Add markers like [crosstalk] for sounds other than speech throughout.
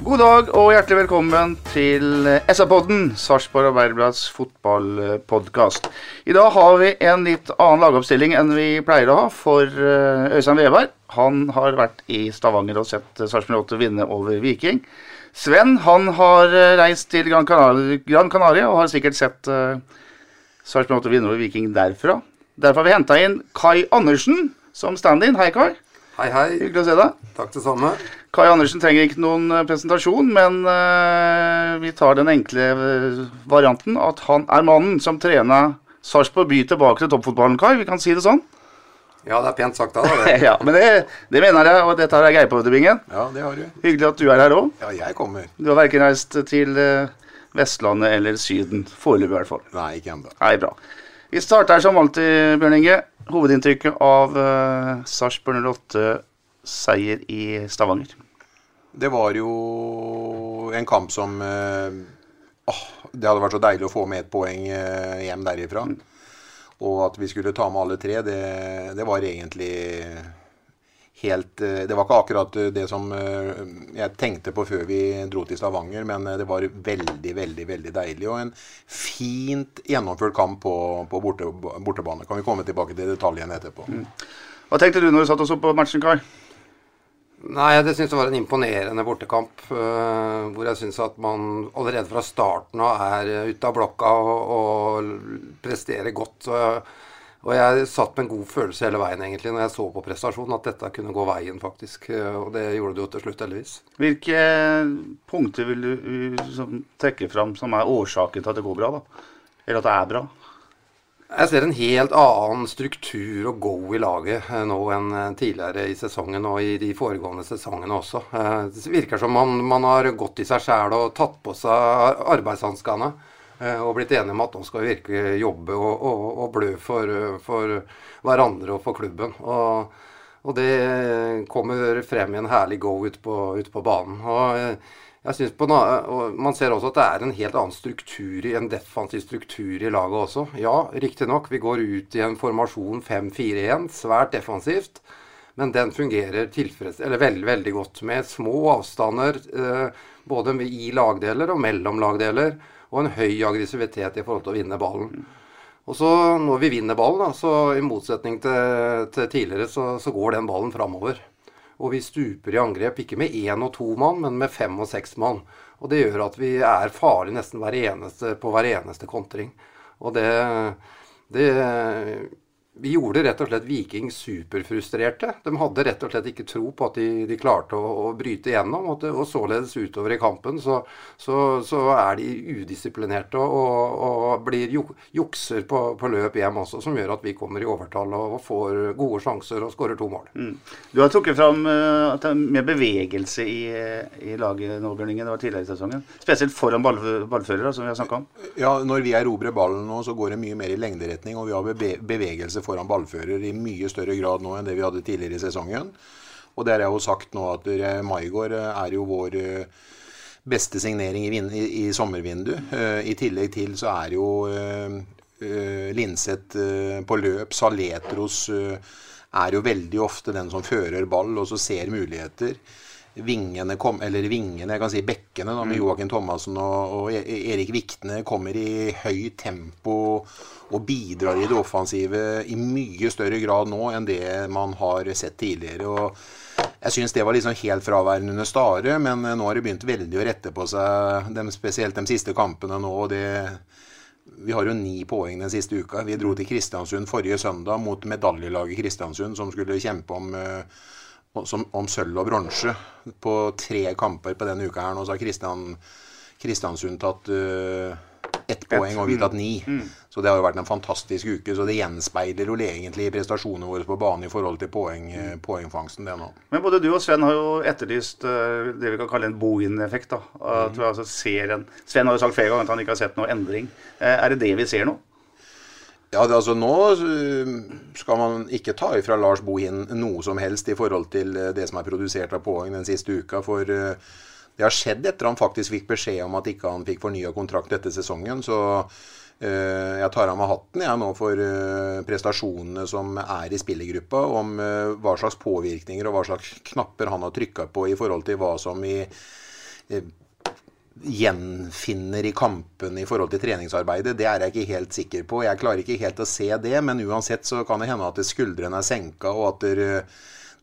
God dag og hjertelig velkommen til SA-podden, Sarpsborg Arbeiderblads fotballpodkast. I dag har vi en litt annen lagoppstilling enn vi pleier å ha for eh, Øystein Veberg. Han har vært i Stavanger og sett Sarpsborg 8 vinne over Viking. Sven han har eh, reist til Gran Canaria, Gran Canaria og har sikkert sett Sarpsborg 8 vinne over Viking derfra. Derfor har vi henta inn Kai Andersen som stand-in. Hei, Kai. Hei, hei. Hyggelig å se deg. Takk det samme. Kai Andersen trenger ikke noen eh, presentasjon, men eh, vi tar den enkle eh, varianten at han er mannen som trena Sarpsborg by tilbake til toppfotballen, Kai. Vi kan si det sånn. Ja, det er pent sagt da, da det. [laughs] Ja, men det, det mener jeg, og dette jeg greie på. Ja, det har du. Hyggelig at du er her òg. Ja, jeg kommer. Du har verken reist til Vestlandet eller Syden. Foreløpig, i hvert fall. Nei, ikke ennå. Nei, bra. Vi starter som alltid, Bjørn Inge. Hovedinntrykket av uh, Sarpsborg 08 seier i Stavanger. Det var jo en kamp som uh, åh, Det hadde vært så deilig å få med et poeng uh, hjem derifra. Og at vi skulle ta med alle tre, det, det var egentlig helt eh, Det var ikke akkurat eh, det som eh, jeg tenkte på før vi dro til Stavanger, men det var veldig, veldig veldig deilig. Og en fint gjennomført kamp på, på borte, bortebane. Kan vi komme tilbake til detaljene etterpå. Hva tenkte du når du satt og så på matchen, Kai? Nei, det syns jeg var en imponerende bortekamp. Uh, hvor jeg syns at man allerede fra starten av er ute av blokka og, og presterer godt. Så, og jeg satt med en god følelse hele veien egentlig når jeg så på prestasjonen, at dette kunne gå veien, faktisk. Eh, Og det gjorde det jo til slutt, heldigvis. Hvilke punkter vil du uh, som, trekke fram som er årsaken til at det går bra? da? Eller at det er bra? Jeg ser en helt annen struktur og go i laget eh, nå enn eh, tidligere i sesongen og i de foregående sesongene også. Eh, Det virker som man, man har gått i seg sjæl og tatt på seg arbeidshanskene eh, og blitt enige om at nå skal vi virkelig jobbe og, og, og blø for, eh, for hverandre og for klubben. Og, og det kommer frem i en herlig go ut på, ut på banen. Eh, på Man ser også at det er en helt annen struktur, en defensiv struktur i laget også. Ja, riktignok, vi går ut i en formasjon 5-4-1, svært defensivt. Men den fungerer veldig, veldig godt med små avstander eh, både i lagdeler og mellom lagdeler. Og en høy aggressivitet i forhold til å vinne ballen. Og så når vi vinner ballen, da, så i motsetning til, til tidligere, så, så går den ballen framover. Og vi stuper i angrep, ikke med én og to mann, men med fem og seks mann. Og det gjør at vi er farlige nesten hver eneste, på hver eneste kontring. Og det, det Vi gjorde rett og slett Viking superfrustrerte. De hadde rett og slett ikke tro på at de, de klarte å, å bryte igjennom. Og, det, og således utover i kampen så, så, så er de udisiplinerte og, og, blir juk, jukser på, på løp hjem også, som gjør at vi kommer i overtall og, og får gode sjanser og skårer to mål. Du har trukket fram eh, at det er mer bevegelse i, eh, i laget nå, Bjørn Inge. Det var tidligere i sesongen. Spesielt foran ball, ballførere, som vi har snakka om. Ja, Når vi erobrer ballen nå, så går det mye mer i lengderetning. Og vi har beve bevegelse foran ballfører i mye større grad nå enn det vi hadde tidligere i sesongen. Og det har jeg jo sagt nå at Maigård eh, er jo vår eh, beste signering i, i, i sommervinduet. Eh, I tillegg til så er jo Linseth på løp. Saletros er jo veldig ofte den som fører ball og så ser muligheter. Vingene, kom, eller vingene, jeg kan si bekkene, da, med Joakim Thomassen og, og E- Erik Viktne kommer i høyt tempo og bidrar i det offensive i mye større grad nå enn det man har sett tidligere. og Jeg syns det var liksom helt fraværende under Stare, men nå har det begynt veldig å rette på seg, dem, spesielt de siste kampene nå. og det vi har jo ni poeng den siste uka. Vi dro til Kristiansund forrige søndag mot medaljelaget Kristiansund, som skulle kjempe om, om, om sølv og bronse på tre kamper på denne uka. her Nå så har Kristian, Kristiansund tatt uh, ett poeng, og vi tatt ni. Mm. Så det har jo vært en fantastisk uke. Så det gjenspeiler jo egentlig prestasjonene våre på banen i forhold til poeng, mm. poengfangsten, det nå. Men både du og Sven har jo etterlyst uh, det vi kan kalle en Bohin-effekt. da. At mm. altså ser en, Sven har jo sagt flere ganger at han ikke har sett noe endring. Uh, er det det vi ser nå? Ja, det, altså Nå skal man ikke ta ifra Lars Bohin noe som helst i forhold til det som er produsert av poeng den siste uka. For uh, det har skjedd etter han faktisk fikk beskjed om at ikke han fikk fornya kontrakt etter sesongen. Så jeg tar av meg hatten jeg nå for prestasjonene som er i spillergruppa. Om hva slags påvirkninger og hva slags knapper han har trykka på i forhold til hva som i gjenfinner i kampene i forhold til treningsarbeidet, det er jeg ikke helt sikker på. Jeg klarer ikke helt å se det, men uansett så kan det hende at skuldrene er senka, og at det,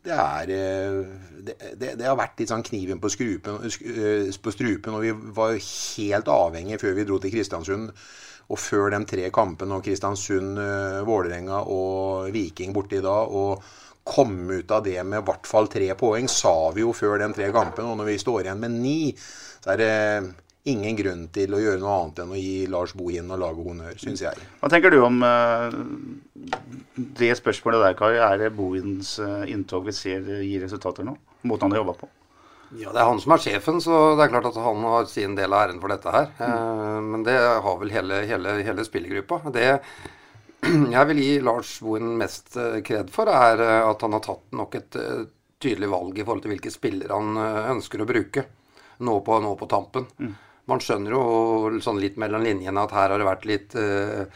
det er eh, det, det, det, har vært litt sånn kniven på, skrupen, eh, på strupen. Og vi var helt avhengige før vi dro til Kristiansund. Og før de tre kampene og Kristiansund, eh, Vålerenga og Viking borti da. Og komme ut av det med i hvert fall tre poeng, sa vi jo før de tre kampene. Og når vi står igjen med ni, så er det ingen grunn til å gjøre noe annet enn å gi Lars Bohin og laget honnør, syns jeg. Hva tenker du om uh, det spørsmålet der, Kari? Er det Bohins uh, inntog vi ser gir resultater nå? Måten han har jobba på? Ja, det er han som er sjefen, så det er klart at han har sin del av æren for dette her. Mm. Men det har vel hele, hele, hele spillergruppa. Det jeg vil gi Lars Bohin mest kred for, er at han har tatt nok et tydelig valg i forhold til hvilke spillere han ønsker å bruke nå på, nå på tampen. Mm man skjønner jo sånn litt mellom linjene at her har det vært litt eh,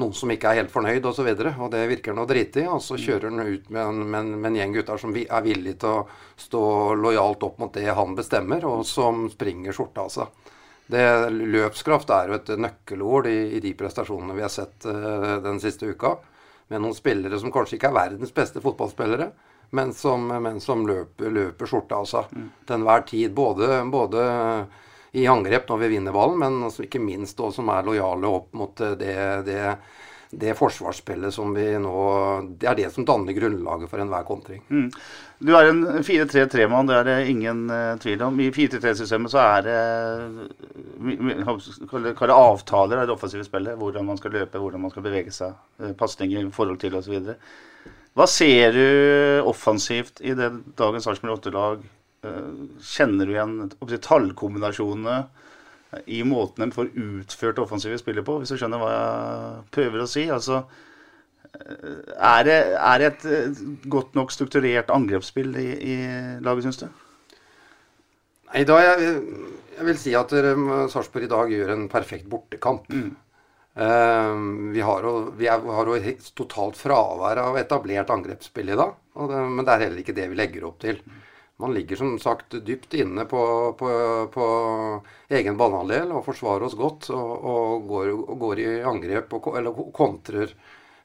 noen som ikke er helt fornøyd osv. Og, så og det virker han å drite i. Og så kjører han ut med en, med, med en, gjeng gutter som er villige til å stå lojalt opp mot det han bestemmer, og som springer skjorta av seg. Det, løpskraft er jo et nøkkelord i, i de prestasjonene vi har sett uh, den siste uka. Med noen spillere som kanskje ikke er verdens beste fotballspillere, men som, men som løper, løper, skjorta seg mm. til enhver tid. Både, både i angrep når vi vinner ballen, men altså ikke minst også som er lojale opp mot eh, det, det, det, forsvarsspillet som vi nå Det er det som danner grunnlaget for enhver kontring. Mm. Du er en 4-3-3-mann, det er det ingen uh, tvil om. I 4-3-3-systemet så er det det avtaler av det offensive spillet. Hvordan man skal løpe, hvordan man skal bevege seg, uh, pasninger i forhold til osv. Hva ser du offensivt i det dagens Sarpsborg 8-lag Eh, kjenner du igjen tallkombinasjonene i måten de får utført offensive spillet på, hvis du skjønner hva jeg prøver å si? Altså, eh, er det, er det et eh, godt nok strukturert angrepsspill i, i laget, syns du? Nei, da jeg, jeg vil si at Sarpsborg i dag gjør en perfekt bortekamp. Mm. Uh, vi har jo, vi har jo totalt fravær av etablert angrepsspill i dag. Det, men det er heller ikke det vi legger opp til. Man ligger som sagt dypt inne på, på, på egen banehalvdel og forsvarer oss godt og, og, går, og går, i angrep og, eller kontrer.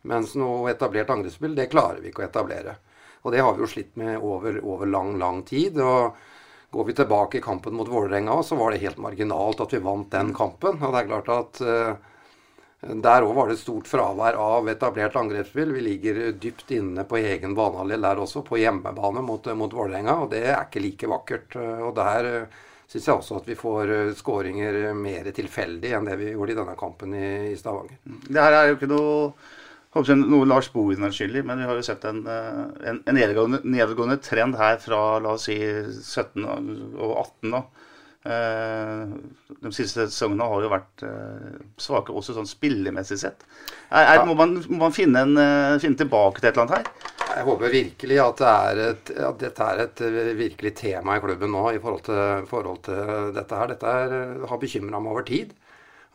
Mens noe etablert angrepsspill, det klarer vi ikke å etablere. Og det har vi jo slitt med over, over lang, lang tid. og Går vi tilbake i kampen mot Vålerenga, så var det helt marginalt at vi vant den kampen. Og det er klart at uh, der òg var det stort fravær av etablert angrepsspill. Vi ligger dypt inne på egen banehalvdel der også, på hjemmebane mot, mot Vålerenga. Og det er ikke like vakkert. Og der eh, syns jeg også at vi får eh, skåringer mer tilfeldig enn det vi gjorde i denne kampen i, i Stavanger. Det her er jo ikke noe, noe Lars Bohin er skyld i, men vi har jo sett en, eh, en, en nedgående, nedgående, trend her fra la oss si 17 og 18. da de siste sesongene har jo vært eh, svake også sånn spillemessig sett. Er, er, må, man, må, man, finne, en, eh, finne, tilbake til et eller annet her? Jeg håper virkelig at, det et, at, dette er et virkelig tema i klubben nå i forhold til, forhold til dette her. Dette er, har bekymra meg over tid.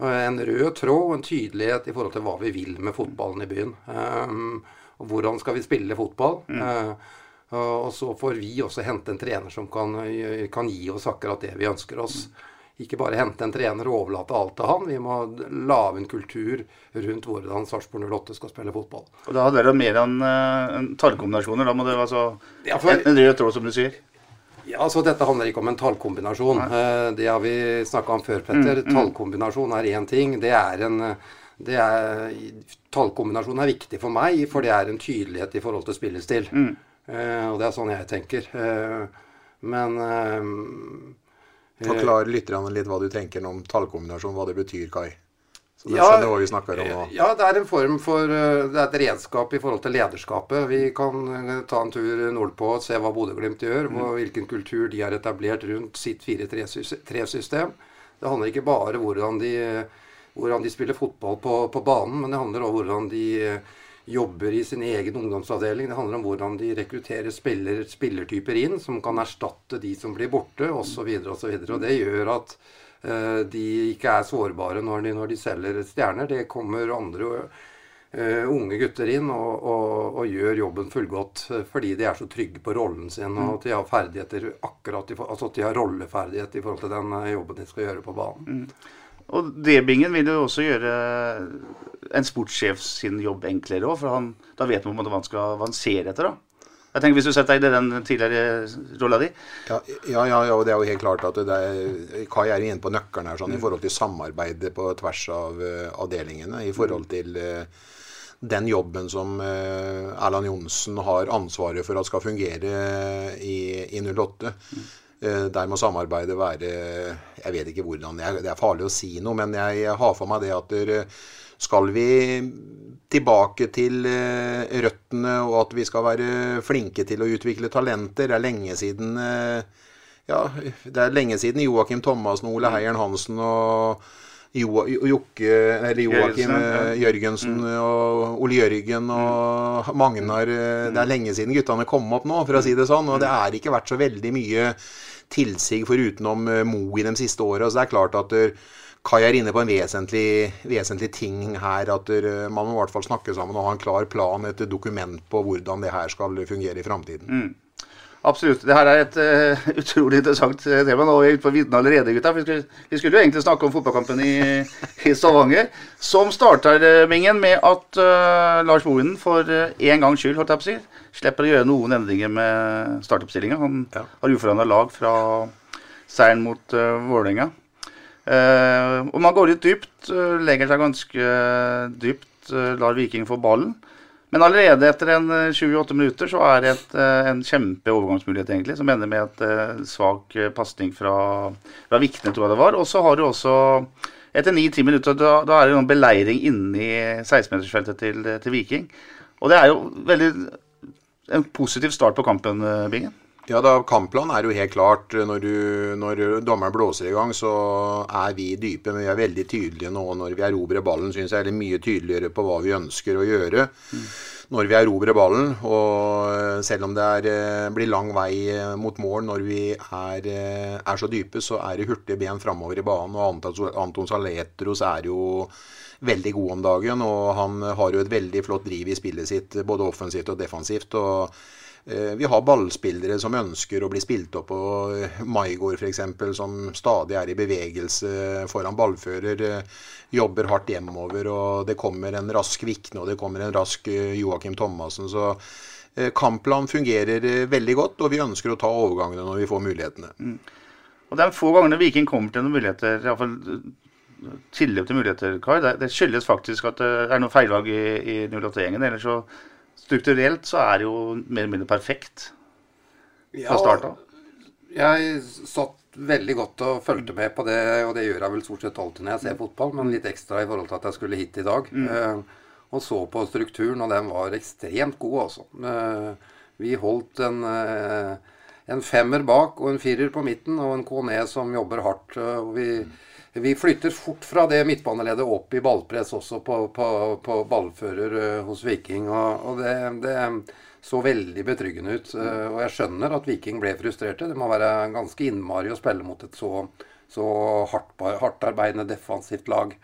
En rød tråd og en tydelighet i forhold til hva vi vil med fotballen i byen. Um, og hvordan skal vi spille fotball? Mm. Uh, og så får vi også hente en trener som kan, kan, gi oss akkurat det vi ønsker oss. Ikke bare hente en trener og overlate alt til han. Vi må lage en kultur rundt hvordan Sarpsborg 08 skal spille fotball. Og Da hadde dere mer enn en tallkombinasjoner? Da må dere altså ja, for, en, en rød tråd, som du sier? Ja, altså Dette handler ikke om en tallkombinasjon. Nei. det har vi snakka om før, Petter. Mm, mm. Tallkombinasjon er én ting. Det er en det er, Tallkombinasjon er viktig for meg, for det er en tydelighet i forhold til spillestil. Mm. Eh, og det er sånn jeg tenker. Eh, men eh, Forklar litt, litt hva du tenker om tallkombinasjon, hva det betyr, Kai. Så det, Ja, hva vi snakker om nå. Ja, det er en form for Det er et redskap i forhold til lederskapet. Vi kan ta en tur nordpå og se hva Bodø-Glimt gjør, og hvilken kultur de har etablert rundt sitt 4-3-system. Det handler ikke bare hvordan de, hvordan de spiller fotball på, på banen, men det handler om hvordan de jobber i sin egen ungdomsavdeling. Det handler om hvordan de rekrutterer spiller, spillertyper inn som kan erstatte de som blir borte, osv. osv. Det gjør at uh, de ikke er sårbare når de, når de selger stjerner. Det kommer andre uh, unge gutter inn og, og, og gjør jobben fullgodt eh, fordi de er så trygge på rollen sin og at de har ferdigheter akkurat altså at de har rolleferdighet i forhold til den jobben de skal gjøre på banen. Og det, Bingen, vil jo også gjøre en sportssjef sin jobb enklere òg, for han, da vet man på en måte hva han, skal, avansere etter. da. Jeg tenker Hvis du setter deg i den tidligere rolla di Ja, ja, ja, ja, og det er jo helt klart at det er, Kai er inne på nøkkelen her sånn, i forhold til samarbeidet på tvers av uh, avdelingene. I forhold til Uh, den jobben som uh, Erland Johnsen har ansvaret for at skal fungere i, i 08. Eh, der må samarbeidet være Jeg vet ikke hvordan. Er, det er farlig å si noe, men jeg, har for meg det at der, skal vi tilbake til eh, røttene, og at vi skal være flinke til å utvikle talenter. Det er lenge siden eh, ja, det er lenge siden Joakim Thomassen, Ole Heieren Hansen og Jo- Jokke, eller Joakim Jørgensen, eh, Jørgensen og Ole Jørgen og Magnar eh, Det er lenge siden guttene kom opp nå, for å si det sånn. Og det er ikke vært så veldig mye tilsig forutenom eh, Mo i de siste åra. Så det er klart at eh, Kai er inne på en vesentlig, vesentlig ting her. At eh, man må i hvert fall snakke sammen og ha en klar plan, et dokument på hvordan det her skal fungere i framtiden. Absolutt. Det her er et uh, [laughs] utrolig interessant eh, tema. Nå er vi ute på vidden allerede, gutta. Vi skulle, vi skulle jo egentlig snakke om fotballkampen i, [laughs] i Stavanger. Som starter, eh, Mingen, med at uh, Lars Bohinen for uh, en gangs skyld holdt jeg på å si, slipper å gjøre noen endringer med startoppstillinga. Han Ja. har uforandra lag fra seieren mot uh, Vålerenga. Og man går litt dypt, legger seg ganske dypt, lar Viking få ballen. Men allerede etter en eh, 28 minutter så er det et, eh, en kjempeovergangsmulighet, egentlig, som ender med et eh, svak eh, pasning fra, fra Vikne, tror jeg det var. Og så har du også etter 9-10 minutter, da, da er det noen beleiring inni 16-metersfeltet til, til Viking. Og det er jo veldig en positiv start på kampen, eh, Bingen. Ja, da Kampplanen er jo helt klart. Når, du, når dommeren blåser i gang, så er vi dype. Men vi er veldig tydelige nå når vi erobrer ballen. Synes jeg er mye tydeligere på hva vi ønsker å gjøre når vi erobrer ballen. Og eh, selv om det er, eh, blir lang vei eh, mot mål når vi er, eh, er så dype, så er det hurtige ben framover i banen. Og Anton, Saletros er jo veldig god om dagen, og han har jo et veldig flott driv i spillet sitt, både offensivt og defensivt. og eh, vi har ballspillere som ønsker å bli spilt opp, og eh, Maigård f.eks., som stadig er i bevegelse foran ballfører, eh, jobber hardt hjemover, og det kommer en rask Vikne og det kommer en rask eh, Joakim Thomassen. Så eh, kampplan fungerer eh, veldig godt, og vi ønsker å ta overgangene når vi får mulighetene. Og det er få ganger Viking kommer til noen muligheter, iallfall tilløp til muligheter, Kai. Det skyldes faktisk at det er noen feilvalg i, i 08-gjengen. Ellers så strukturelt så er det jo mer eller mindre perfekt fra start av. Jeg satt veldig godt og fulgte med på det, og det gjør jeg vel stort sett alltid når jeg ser fotball, men litt ekstra i forhold til at jeg skulle hit i dag. Eh, og så på strukturen, og den var ekstremt god, altså. Uh, vi holdt en, uh, en femmer bak og en firer på midten, og en KNE som jobber hardt. og vi, vi flytter fort fra det midtbaneleddet opp i ballpress også på, på, på ballfører eh, hos Viking, og, og det, det så veldig betryggende ut. eh, Og jeg skjønner at Viking ble frustrerte. Det må være ganske innmari å spille mot et så, så hardt, hardtarbeidende defensivt lag.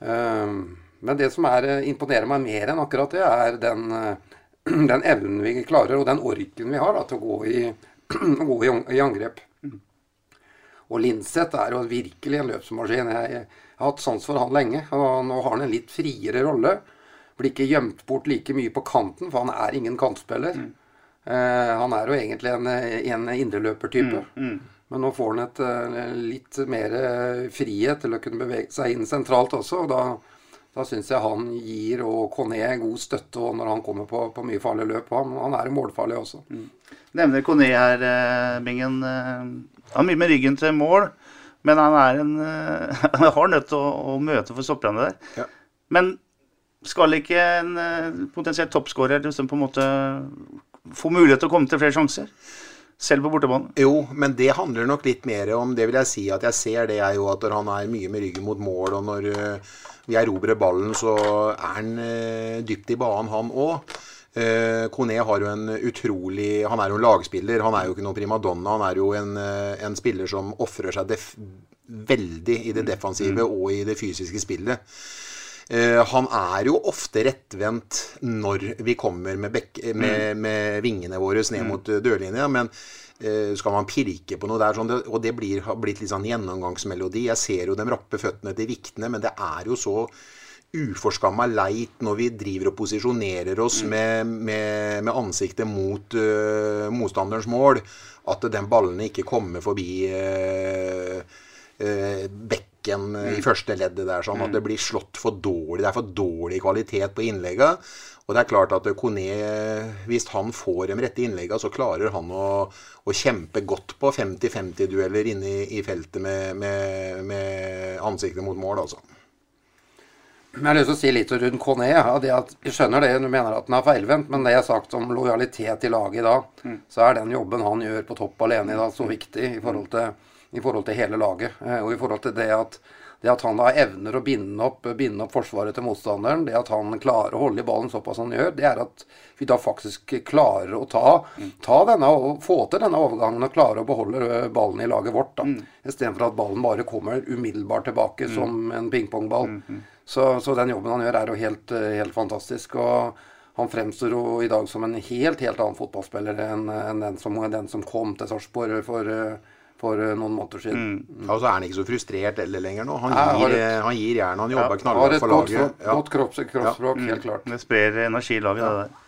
Eh, Men det som er, imponerer meg mer enn akkurat det, er den, [clears throat] den evnen vi klarer, og den orken vi har da, til å gå i, [clears throat] gå i angrep. Og Linseth er jo virkelig en løpsmaskin. Jeg, har hatt sans for han lenge. og Nå har han en litt friere rolle. Blir ikke gjemt bort like mye på kanten, for han er ingen kantspiller. Eh, han er jo egentlig en, en indreløpertype. Men nå får han et eh, litt mer eh, frihet til å kunne bevege seg inn sentralt også. og da da syns jeg han gir og Conné god støtte og når han kommer på, på mye farlige løp. Han, han er målfarlig også. Nevner Conné her, eh, Bingen. Han er mye med ryggen til mål, men han er en eh, [laughs] Han har nødt til å, å møte for stopperne der. Ja. Men skal ikke en eh, potensielt toppskårer liksom på en måte få mulighet til å komme til flere sjanser? Selv på bortebane? Jo, men det handler nok litt mer om Det vil jeg si at jeg ser det er jo at når han er mye med ryggen mot mål, og når eh, vi erobrer ballen, så er han dypt i banen, han òg. Uh, Kone har jo en utrolig Han er jo en lagspiller. Han er jo ikke noen primadonna. Han er jo en, eh, en spiller som ofrer seg veldig i det defensive og i det fysiske spillet. Eh, han er jo ofte rettvendt når vi kommer med, med, med vingene våre ned mot eh, dørlinja, men eh, skal man pirke på noe der, sånn, og det blir, har blitt litt sånn gjennomgangsmelodi. Jeg ser jo de rappe føttene til Viktene, men det er jo så uforskamma leit når vi driver og posisjonerer oss med, med, med ansiktet mot uh, motstanderens mål, at den ballene ikke kommer forbi uh, uh, bekken i første leddet der, sånn at det blir slått for dårlig. Det er for dårlig kvalitet på innleggene. Og det er klart at Kone, hvis han får de rette innleggene, så klarer han å, å kjempe godt på 50-50-dueller inne i, i feltet med, med, med ansiktet mot mål, altså. Jeg har lyst til å si litt rundt Conné. Jeg skjønner det, du mener at den er feilvendt, men det jeg har sagt om lojalitet i laget i dag, så er den jobben han gjør på topp alene i dag, så viktig i forhold til, i forhold til hele laget. Eh, Og i forhold til det at, det at han har evner å binde opp, binde opp forsvaret til motstanderen, det at han klarer å holde i ballen såpass han gjør, det er at vi da faktisk klarer å ta, ta denne, og få til denne overgangen og klare å beholde ballen i laget vårt. da, Istedenfor at ballen bare kommer umiddelbart tilbake som en pingpongball. Så, så den jobben han gjør, er jo helt, eh, helt fantastisk. og han fremstår jo i dag som en helt helt annen fotballspiller enn enn den, som, den som kom til Sarpsborg for, eh, for eh, noen måneder siden. Og så er han ikke så frustrert eller lenger nå. Han gir, et- han gir jernet. Han jobber Har knallhardt for godt, Har et godt kropps, kroppsspråk, helt klart. Det sprer energi i laget, det der.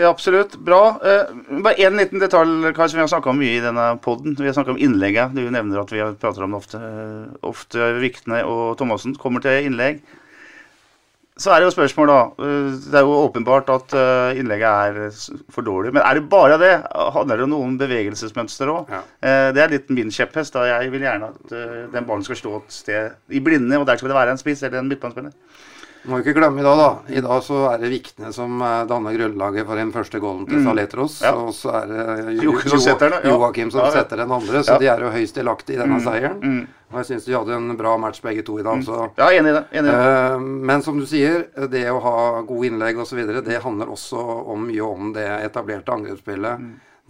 Ja, absolutt. Bra. Eh, bare én liten detalj Kai, som vi har snakka om mye i denne poden. Vi har snakka om innlegget. Du nevner at vi har prater om det ofte. Eh, ofte Viktene og Thomassen kommer til innlegg. Så er det jo spørsmål, da. Eh, Det er jo åpenbart at eh, innlegget er for dårlig. Men er det bare det? Handler det om noen bevegelsesmønster òg? Ja. Det er litt min kjepphest. da. Jeg vil gjerne at eh, den ballen skal stå et sted i blinde, og der skal det være en spiss eller en midtbanespiller. Må ikke glemme i dag, da. I dag så er det Viktene som eh, danner grunnlaget for den første goalen til Saletros. Ja. Og så er det Jo- Joakim som Jo-. Joakim som Ja, setter den andre. Så Ja. de er jo høyst delaktige i denne seieren. Og jeg syns de hadde en bra match begge to i dag. Så Ja, enig i det. Enig i det. Uh, Men som du sier, det å ha gode innlegg osv., det handler også om mye om det etablerte angrepsspillet.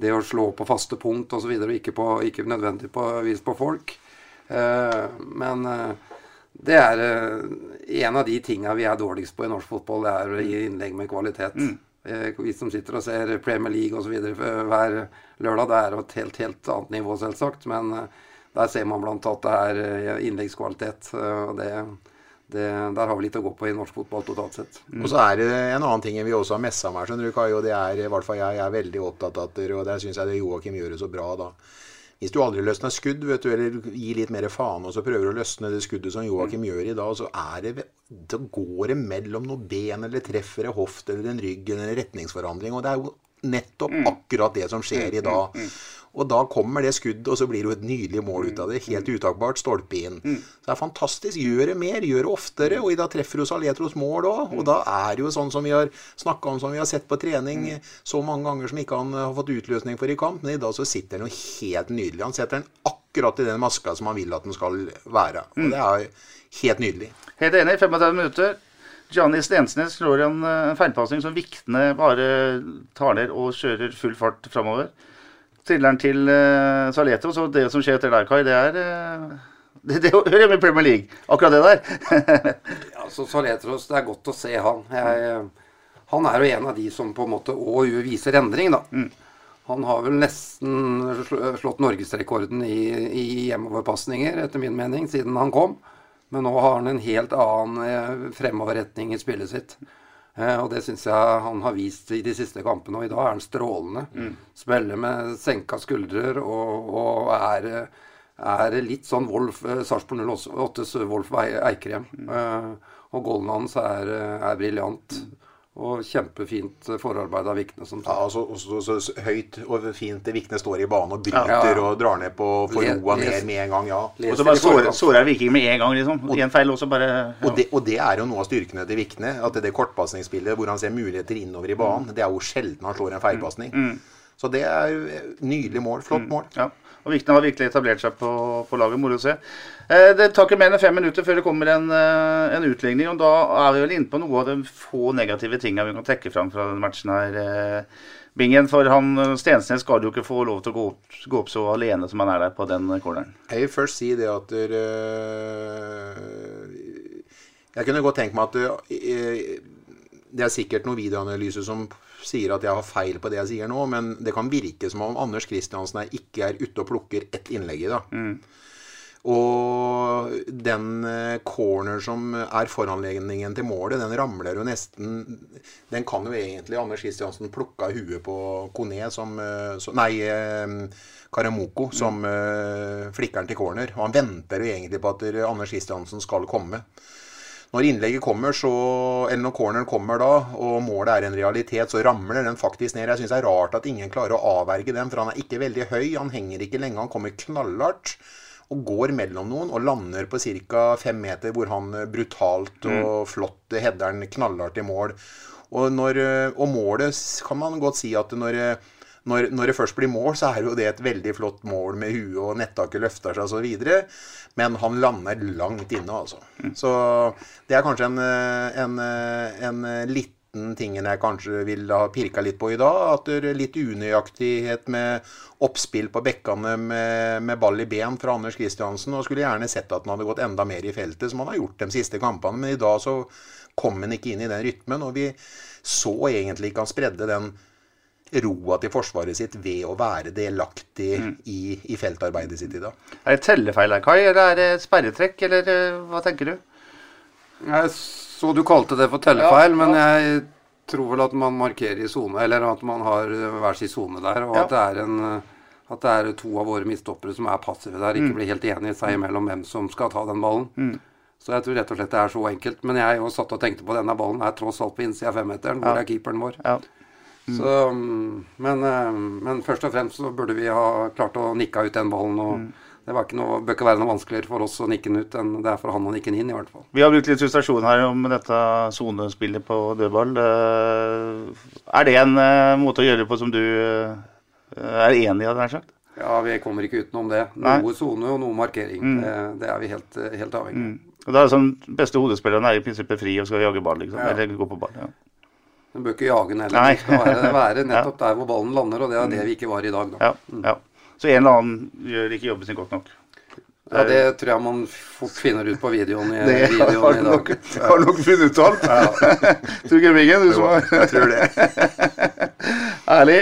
Det å slå på faste punkt osv., og, og ikke, på, ikke nødvendigvis på på folk. Uh, Men eh, det er eh, en av de tinga vi er dårligst på i norsk fotball, det er å gi innlegg med kvalitet. Eh, Vi som sitter og ser Premier League osv. hver lørdag, det er et helt, helt annet nivå, selvsagt. Men eh, der ser man blant at det er innleggskvalitet. og det, det, Der har vi litt å gå på i norsk fotball totalt sett. Og så er det en annen ting vi også har messa med, skjønner du, Kai, og det er i hvert fall jeg, jeg er veldig opptatt av det, og der syns jeg det Joakim gjør det så bra, da. Hvis du aldri løsner skudd, vet du, eller gir litt mer faen, og så prøver å løsne det skuddet som Joakim gjør i dag, så er det Da går det mellom noen ben, eller treffer en hoft, eller en rygg, eller en retningsforandring, og det er jo nettopp akkurat det som skjer i dag. Og da kommer det skuddet, og så blir det jo et nydelig mål ut av det. Helt utakbart. Stolpe inn. Så det er fantastisk. Gjør det mer, gjør det oftere. Og i dag treffer du Saletros mål òg. Og da er det jo sånn som vi har snakka om, som vi har sett på trening så mange ganger som ikke han har fått utløsning for i kamp. Men i dag så sitter han jo helt nydelig. Han setter den akkurat i den maska som han vil at den skal være. Og det er helt nydelig. Helt enig. 35 minutter. Gianni Stensnes slår en uh, feilpasning som Viktene bare tar ned og kjører full fart framover. Trilleren til uh, og så det som skjer etter der, Kai, det er uh, det, det hører hjemme i Premier League, akkurat det der. [laughs] Ja, så Saletros, det er godt å se han. Jeg, han er jo en av de som på en måte òg viser endring, da. Han har vel nesten slått norgesrekorden i, i hjemoverpasninger, etter min mening, siden han kom. Men nå har han en helt annen eh, fremoverretning i spillet sitt. Eh, og det syns jeg han har vist i de siste kampene, og i dag er han strålende. Mm. Spiller med senka skuldrer og, og er, er litt sånn Wolf, eh, Sarpsborg 08s Wolf Eikrem. Mm. Eh, og goalen hans er, er briljant. Og kjempefint forarbeid av Vikne, som Ja, og altså, også, så, så høyt og fint Vikne står i banen og bryter Ja. og drar ned på for roa ned med en gang. ja. Les Og så bare sårer sårer Viking med en gang, liksom. Én feil, og så bare ja. Og det, og det er jo noe av styrkene til Vikne. At det, det kortpasningsspillet hvor han ser muligheter innover i banen, det er jo sjelden han slår en feilpasning. Så det er eh, nydelig mål. Flott mål. Ja. Og Vikne har virkelig etablert seg på, på laget. Moro å se. Eh, det tar ikke mer enn fem minutter før det kommer en, eh, en utligning. Og da er vi vel inne på noe av de få negative tingene vi kan trekke fram fra denne matchen her. Eh, Bingen, for han Stensnes skal jo ikke få lov til å gå opp, gå opp så alene som han er der på den corneren. Jeg vil først si det at øh, Jeg kunne godt tenkt meg at øh, Det er sikkert noen videoanalyse som sier at jeg har feil på det jeg sier nå, men det kan virke som om Anders Kristiansen ikke er ute og plukker ett innlegg i. da. Og den eh, corner som er foranledningen til målet, den ramler jo nesten Den kan jo egentlig Anders Kristiansen plukke av huet på Kone som eh, Nei, eh, Karamoko som flikkeren til corner. Og han venter jo egentlig på at Anders Kristiansen skal komme. Når innlegget kommer, så, eller når corneren kommer da, og målet er en realitet, så ramler den faktisk ned. Jeg syns det er rart at ingen klarer å avverge den, for han er ikke veldig høy. Han henger ikke lenge, han kommer knallhardt. Og går mellom noen og lander på ca. fem meter, hvor han eh, brutalt og flott header den knallhardt i mål. Og, når, eh, og målet kan man godt si at når, eh, når, når det først blir mål, så er jo det et veldig flott mål med huet og nettaket løfter seg osv. Men han lander langt inne, altså. Så det er kanskje en, eh, en, eh, en liten tingen jeg kanskje ville ha pirka litt på i dag. At det er litt unøyaktighet med oppspill på bekkene med, med ball i ben fra Anders Kristiansen. Og skulle gjerne sett at han hadde gått enda mer i feltet, som han har gjort de siste kampene. Men i dag så kom han ikke inn i den rytmen. Og vi så egentlig ikke han spredde den roa til forsvaret sitt ved å være delaktig i, i feltarbeidet sitt i dag. Er det tellefeil her, Kai, eller er det sperretrekk, eller eh, hva tenker du? Jeg så du kalte det for tellefeil, men jeg tror vel at man markerer i sone, eller at man har hver sin sone der, og Ja. at, det er en, at det er to av våre midtstoppere som er passive der, ikke blir helt enige seg imellom hvem som skal ta den ballen. Så jeg tror rett og slett det er så enkelt. Men jeg jo satt og tenkte på denne ballen er tross alt på innsida av femmeteren. Hvor Ja. er keeperen vår? Ja. Så, mm, men, eh, men først og fremst så burde vi ha klart å nikke ut den ballen. og Det var ikke noe, bør ikke være noe vanskeligere for oss å nikke den ut enn det er for han å nikke den inn, i hvert fall. Vi har brukt litt frustrasjon her om dette sonespillet på dødball. Eh, Er det en eh, måte å gjøre det på som du er enig i, nær sagt? Ja, vi kommer ikke utenom det. Noe sone og noe markering. Det, det er vi helt, helt avhengig av. Og da er det sånn, Beste hodespilleren er i prinsippet fri og skal jage ball, liksom. Ja. Eller gå på ball. ja. Den bør ikke jage den heller. Nei. Den skal være, være [laughs] nettopp der hvor ballen lander, og det er det vi ikke var i dag. Da. Ja, ja. Så en eller annen gjør ikke jobben sin godt nok. Ja, det tror jeg man fort finner ut på videoen i, [laughs] Det har videoen har i nok, dag. [laughs] har du nok funnet ut alt. Tror ikke Bingen, du som har Jeg tror det. Ærlig.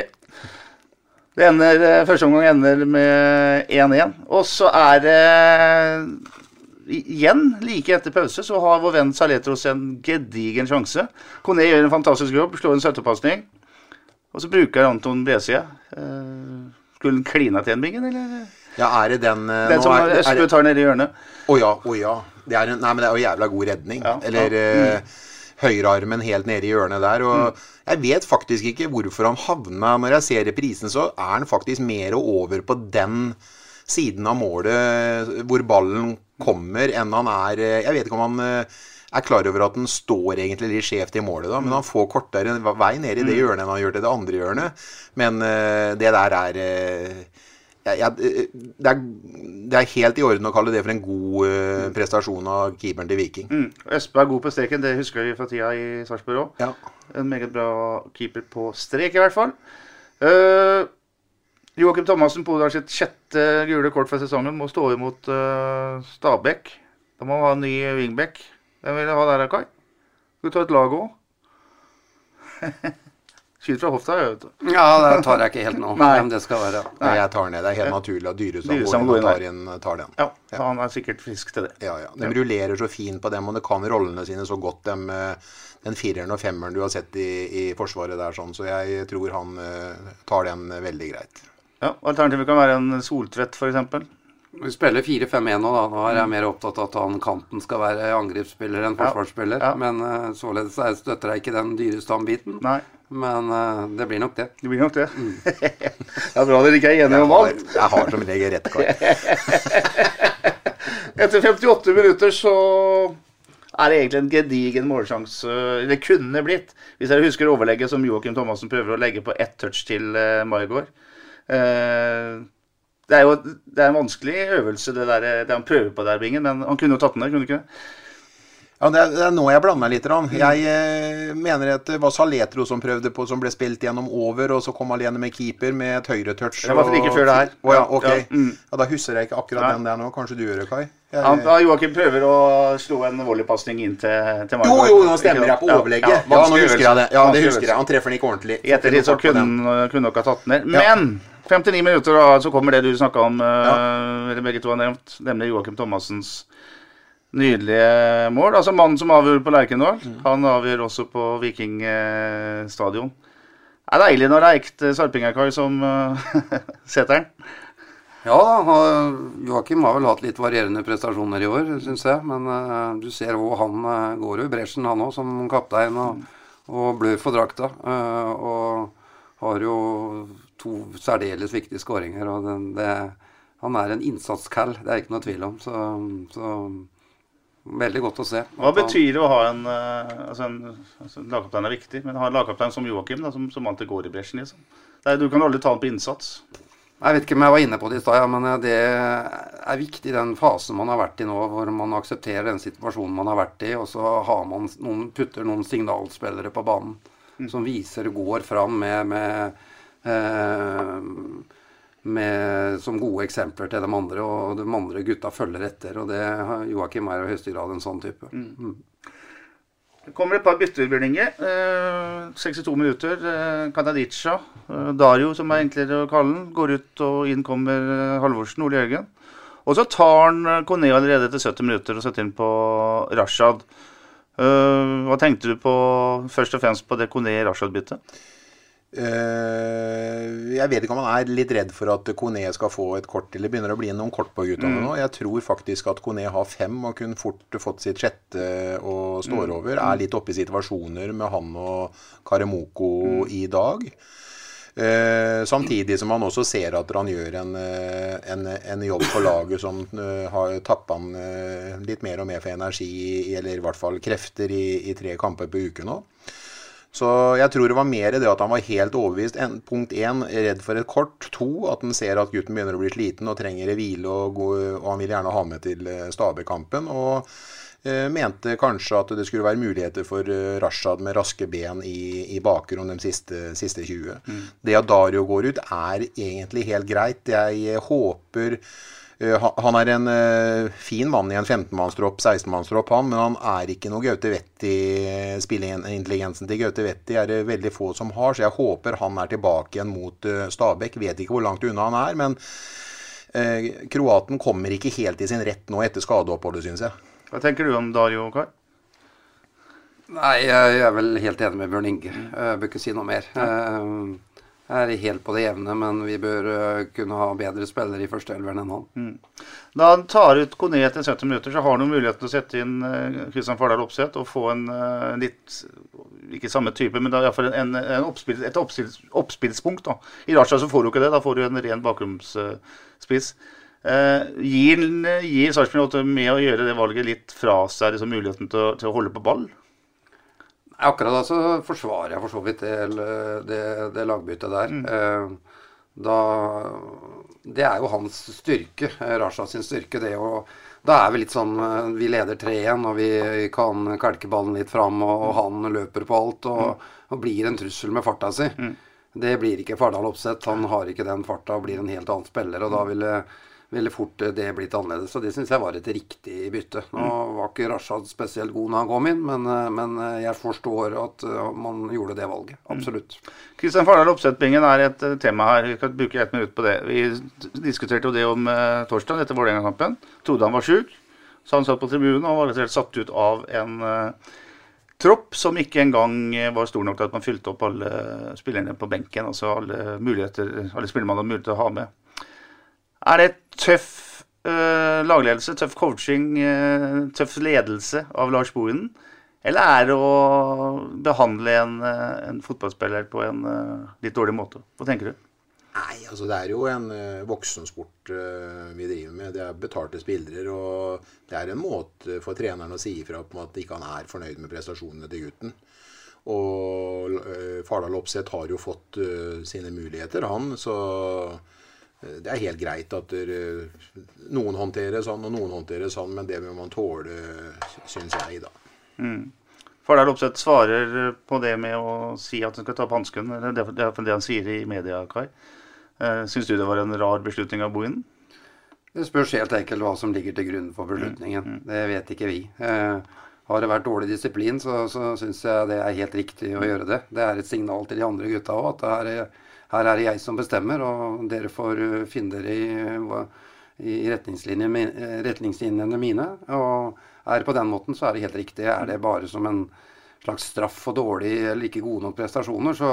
Det ender, eh, Første omgang ender med 1-1. Og så er det igjen, like etter pause, så har vår venn Saletros en gedigen sjanse. Kone gjør en fantastisk jobb, slår en støttepasning. Og så bruker Anton Bresie. Eh, skulle han klina til en Bingen, eller? Ja, er det den eh, Den som Østbø tar ned i hjørnet. Å ja, å ja. Det er en, nei, men det er jo jævla god redning. Ja, Eller ja. Mm. høyrearmen helt nede i hjørnet der. Og jeg vet faktisk ikke hvorfor han havna Når jeg ser reprisen, så er han faktisk mer over på den siden av målet hvor ballen kommer, enn han er eh, Jeg vet ikke om han eh, er klar over at han står egentlig litt skjevt i målet, da, men han får kortere vei ned i det hjørnet enn han gjør til det andre hjørnet. Men eh, det der er jeg, jeg, det, er, det er helt i orden å kalle det for en god uh, prestasjon av keeperen til Viking. Mm. Espe er god på streken, det husker vi fra tida i Sarpsborg òg. Ja. En meget bra keeper på strek, i hvert fall. Uh, Joakim Thomassen pådrar sitt sjette gule kort for sesongen. Må stå imot uh, Stabæk. Da må vi ha en ny wingback. Hvem vil du ha der, Kai? Skal du ta et lag òg? [laughs] Skyt fra hofta, jeg vet du. Ja, det tar jeg ikke helt nå. [laughs] Nei. Men det skal være. Nei, jeg tar ned. Det er helt naturlig at går tar, inn inn, tar den. Ja, han er sikkert frisk til det. Ja, ja. De rullerer så fint på dem, og de kan rollene sine så godt, dem, eh, den fireren og femmeren du har sett i, i Forsvaret der, sånn. Så jeg tror han eh, tar den eh, veldig greit. Ja, Alternativet kan være en Soltvedt, f.eks. Vi spiller 4-5-1 nå, da. Nå er jeg mer opptatt av at han kanten skal være angrepsspiller enn forsvarsspiller. Ja. Men uh, således jeg støtter jeg ikke den Dyrestam-biten. Nei, Men uh, det blir nok det. det blir nok det. [laughs] det er bra dere ikke er enige om alt. jeg har som regel rett. [laughs] Etter 58 minutter så er det egentlig en gedigen målsjanse det kunne blitt. Hvis dere husker overlegget som Joakim Thomassen prøver å legge på ett touch til uh, Maigård. Eh, det er jo det er en vanskelig øvelse, det, der, det han prøver på der, Bingen. Men han kunne jo tatt den der, kunne han ikke? Ja, det er, det er nå jeg blander meg litt. Rann. Jeg eh, mener at det var Saletro som prøvde på, som ble spilt gjennom over, og så kom alene med keeper med et høyretouch. Det var like før det her. Å ja, ok. Ja, mm. Ja, Da husker jeg ikke akkurat ja. den der nå. Kanskje du gjør det, Kai? Jeg, ja, da Joakim prøver å slå en volleypasning inn til, til jo, jo, nå stemmer jeg på overlegget. ja, nå husker jeg det. Ja, det husker jeg. Han treffer den ikke ordentlig. I ettertid så kunne kunne dere ha tatt den ned. Ja. Men 59 minutter, da, så kommer det du snakka om, ja. eller begge to har nevnt, nemlig Joakim Thomassens nydelige mål. Altså mannen som avgjør på Lerkendal. Mm. Han avgjør også på Viking eh, stadion. Det er deilig når det er ekte sarpingerkar som uh, [laughs] setter den. Ja da, Joakim har vel hatt litt varierende prestasjoner i år, syns jeg. Men uh, du ser hvor han uh, går i bresjen, han òg, som kaptein. Og, og blør for drakta. Uh, og har jo to særdeles viktige skåringer. Og den, det, han er en innsatskall, det er ikke noe tvil om. Så, så veldig godt å se. Hva betyr det å ha en eh, altså en altså Lagkaptein er viktig, men ha en lagkaptein som Joakim, da, som, som alltid går i bresjen, liksom. Er, du kan aldri ta han på innsats. Jeg vet ikke om jeg var inne på det i stad, ja, men eh, det er viktig i den fasen man har vært i nå, hvor man aksepterer den situasjonen man har vært i, og så har man noen, putter noen signalspillere på banen som viser går fram med, med, med som gode eksempler til de andre, og de andre gutta følger etter. og det Joakim er i høyeste grad en sånn type. Mm. Det kommer et par bytter, Eh, 62 minutter. Eh, Kanadica, eh, Dario, som er enklere å kalle den, går ut, og inn kommer eh, Halvorsen, Ole Jørgen. Og så tar han eh, Kone allerede etter 70 minutter og setter inn på Rashad. Eh, hva tenkte du på først og fremst på det Kone-Rashad-byttet? Eh, jeg vet ikke om han er litt redd for at Kone skal få et kort, eller begynner å bli noen kort på guttene nå. Jeg tror faktisk at Kone har fem og kunne fort fått sitt sjette og står over. Er litt oppe i situasjoner med han og Karemoko i dag. Eh, samtidig som han også ser at han gjør en, eh, en, en jobb for laget som eh, har tappa han litt mer og mer for energi, eller i hvert fall krefter, i, i tre kamper på uke nå. Så jeg tror det var mer det at han var helt overbevist. En, punkt én, redd for et kort. To, at han ser at gutten begynner å bli sliten og trenger hvile, og, gå, og han vil gjerne ha med til Stabekampen. Og eh, mente kanskje at det skulle være muligheter for eh, Rashad med raske ben i, i bakrom de siste, siste 20. Det at Dario går ut, er egentlig helt greit. Jeg eh, håper Eh, han- Han er en eh, fin mann i en 15-mannstropp, 16-mannstropp, han, men han er ikke noe Gaute Wetti. Spilleintelligensen til Gaute Wetti er det veldig få som har, så jeg håper han er tilbake igjen mot eh, Stabæk. Vet ikke hvor langt unna han er, men eh, kroaten kommer ikke helt i sin rett nå etter skadeoppholdet, syns jeg. Hva tenker du om Dario, Kar? Nei, jeg er vel helt enig med Bjørn Inge. Jeg bør ikke si noe mer. Ja. Er helt på det jevne, men vi bør eh, kunne ha bedre spillere i førsteelveren enn han. Da han tar ut Kone etter 70 minutter, så har han muligheten til å sette inn eh, Kristian Fardal Opseth og få en eh, litt Ikke samme type, men iallfall en, en oppspill, et oppspill, oppspillspunkt. da. I Raja så får du ikke det. Da får du en ren bakromsspiss. Eh, gir gir Sarpsborg 8 med å gjøre det valget litt fra seg liksom muligheten til å, til å holde på ball? Akkurat da så forsvarer jeg for så vidt det, det, det lagbyttet der. Mm. Da, det er jo hans styrke, eh, Raja sin styrke. det å da er vi litt sånn eh, Vi leder 3-1, og vi kan kalke ballen litt fram, og, og han løper på alt og, og blir en trussel med farta si. Det blir ikke Fardal Opseth. Han har ikke den farta og blir en helt annen spiller. og da ville ville fort eh, det blitt annerledes. Og det syns jeg var et riktig bytte. Nå var ikke Rashad spesielt god når han kom inn, men, eh, men eh, jeg forstår at man gjorde det valget. Absolutt. Kristian Fardal Oppsett-bingen er et tema her. Vi kan bruke ett minutt på det. Vi diskuterte jo det om eh, torsdag etter Vålerenga-kampen. Trodde han var sjuk, så han satt på tribunen og var helt satt ut av en eh, tropp som ikke engang var stor nok til at man fylte opp alle spillerne på benken. Altså alle muligheter, alle spillere man hadde mulighet til å ha med. Er det tøff uh, lagledelse, tøff coaching, uh, tøff ledelse av Lars Bohinen? Eller er det å behandle en, eh, en fotballspiller på en uh, litt dårlig måte? Hva tenker du? Nei, altså det er jo en voksensport vi driver med. Det er betalte spillere. Og det er en måte for treneren å si ifra på at ikke han er fornøyd med prestasjonene til gutten. Og Fardal Opseth har jo fått sine muligheter, han. Så det er helt greit at der, noen håndterer sånn, og noen håndterer sånn. Men det må man tåle, syns jeg, da. Fardal Opseth svarer på det med å si at han skal ta opp hansken. Det er det iallfall det han sier i media, Kai. Uh, Syns du det var en rar beslutning av Bohinen? Det spørs helt enkelt hva som ligger til grunn for beslutningen. Det vet ikke vi. Eh, har det vært dårlig disiplin, så, så syns jeg det er helt riktig å gjøre det. Det er et signal til de andre gutta òg, at her er, her er det jeg som bestemmer, og dere får eh, finne dere i, i retningslinjene, eh, retningslinjene mine. Og er det på den måten, så er det helt riktig. Er det bare som en slags straff for dårlig eller ikke gode nok prestasjoner, så,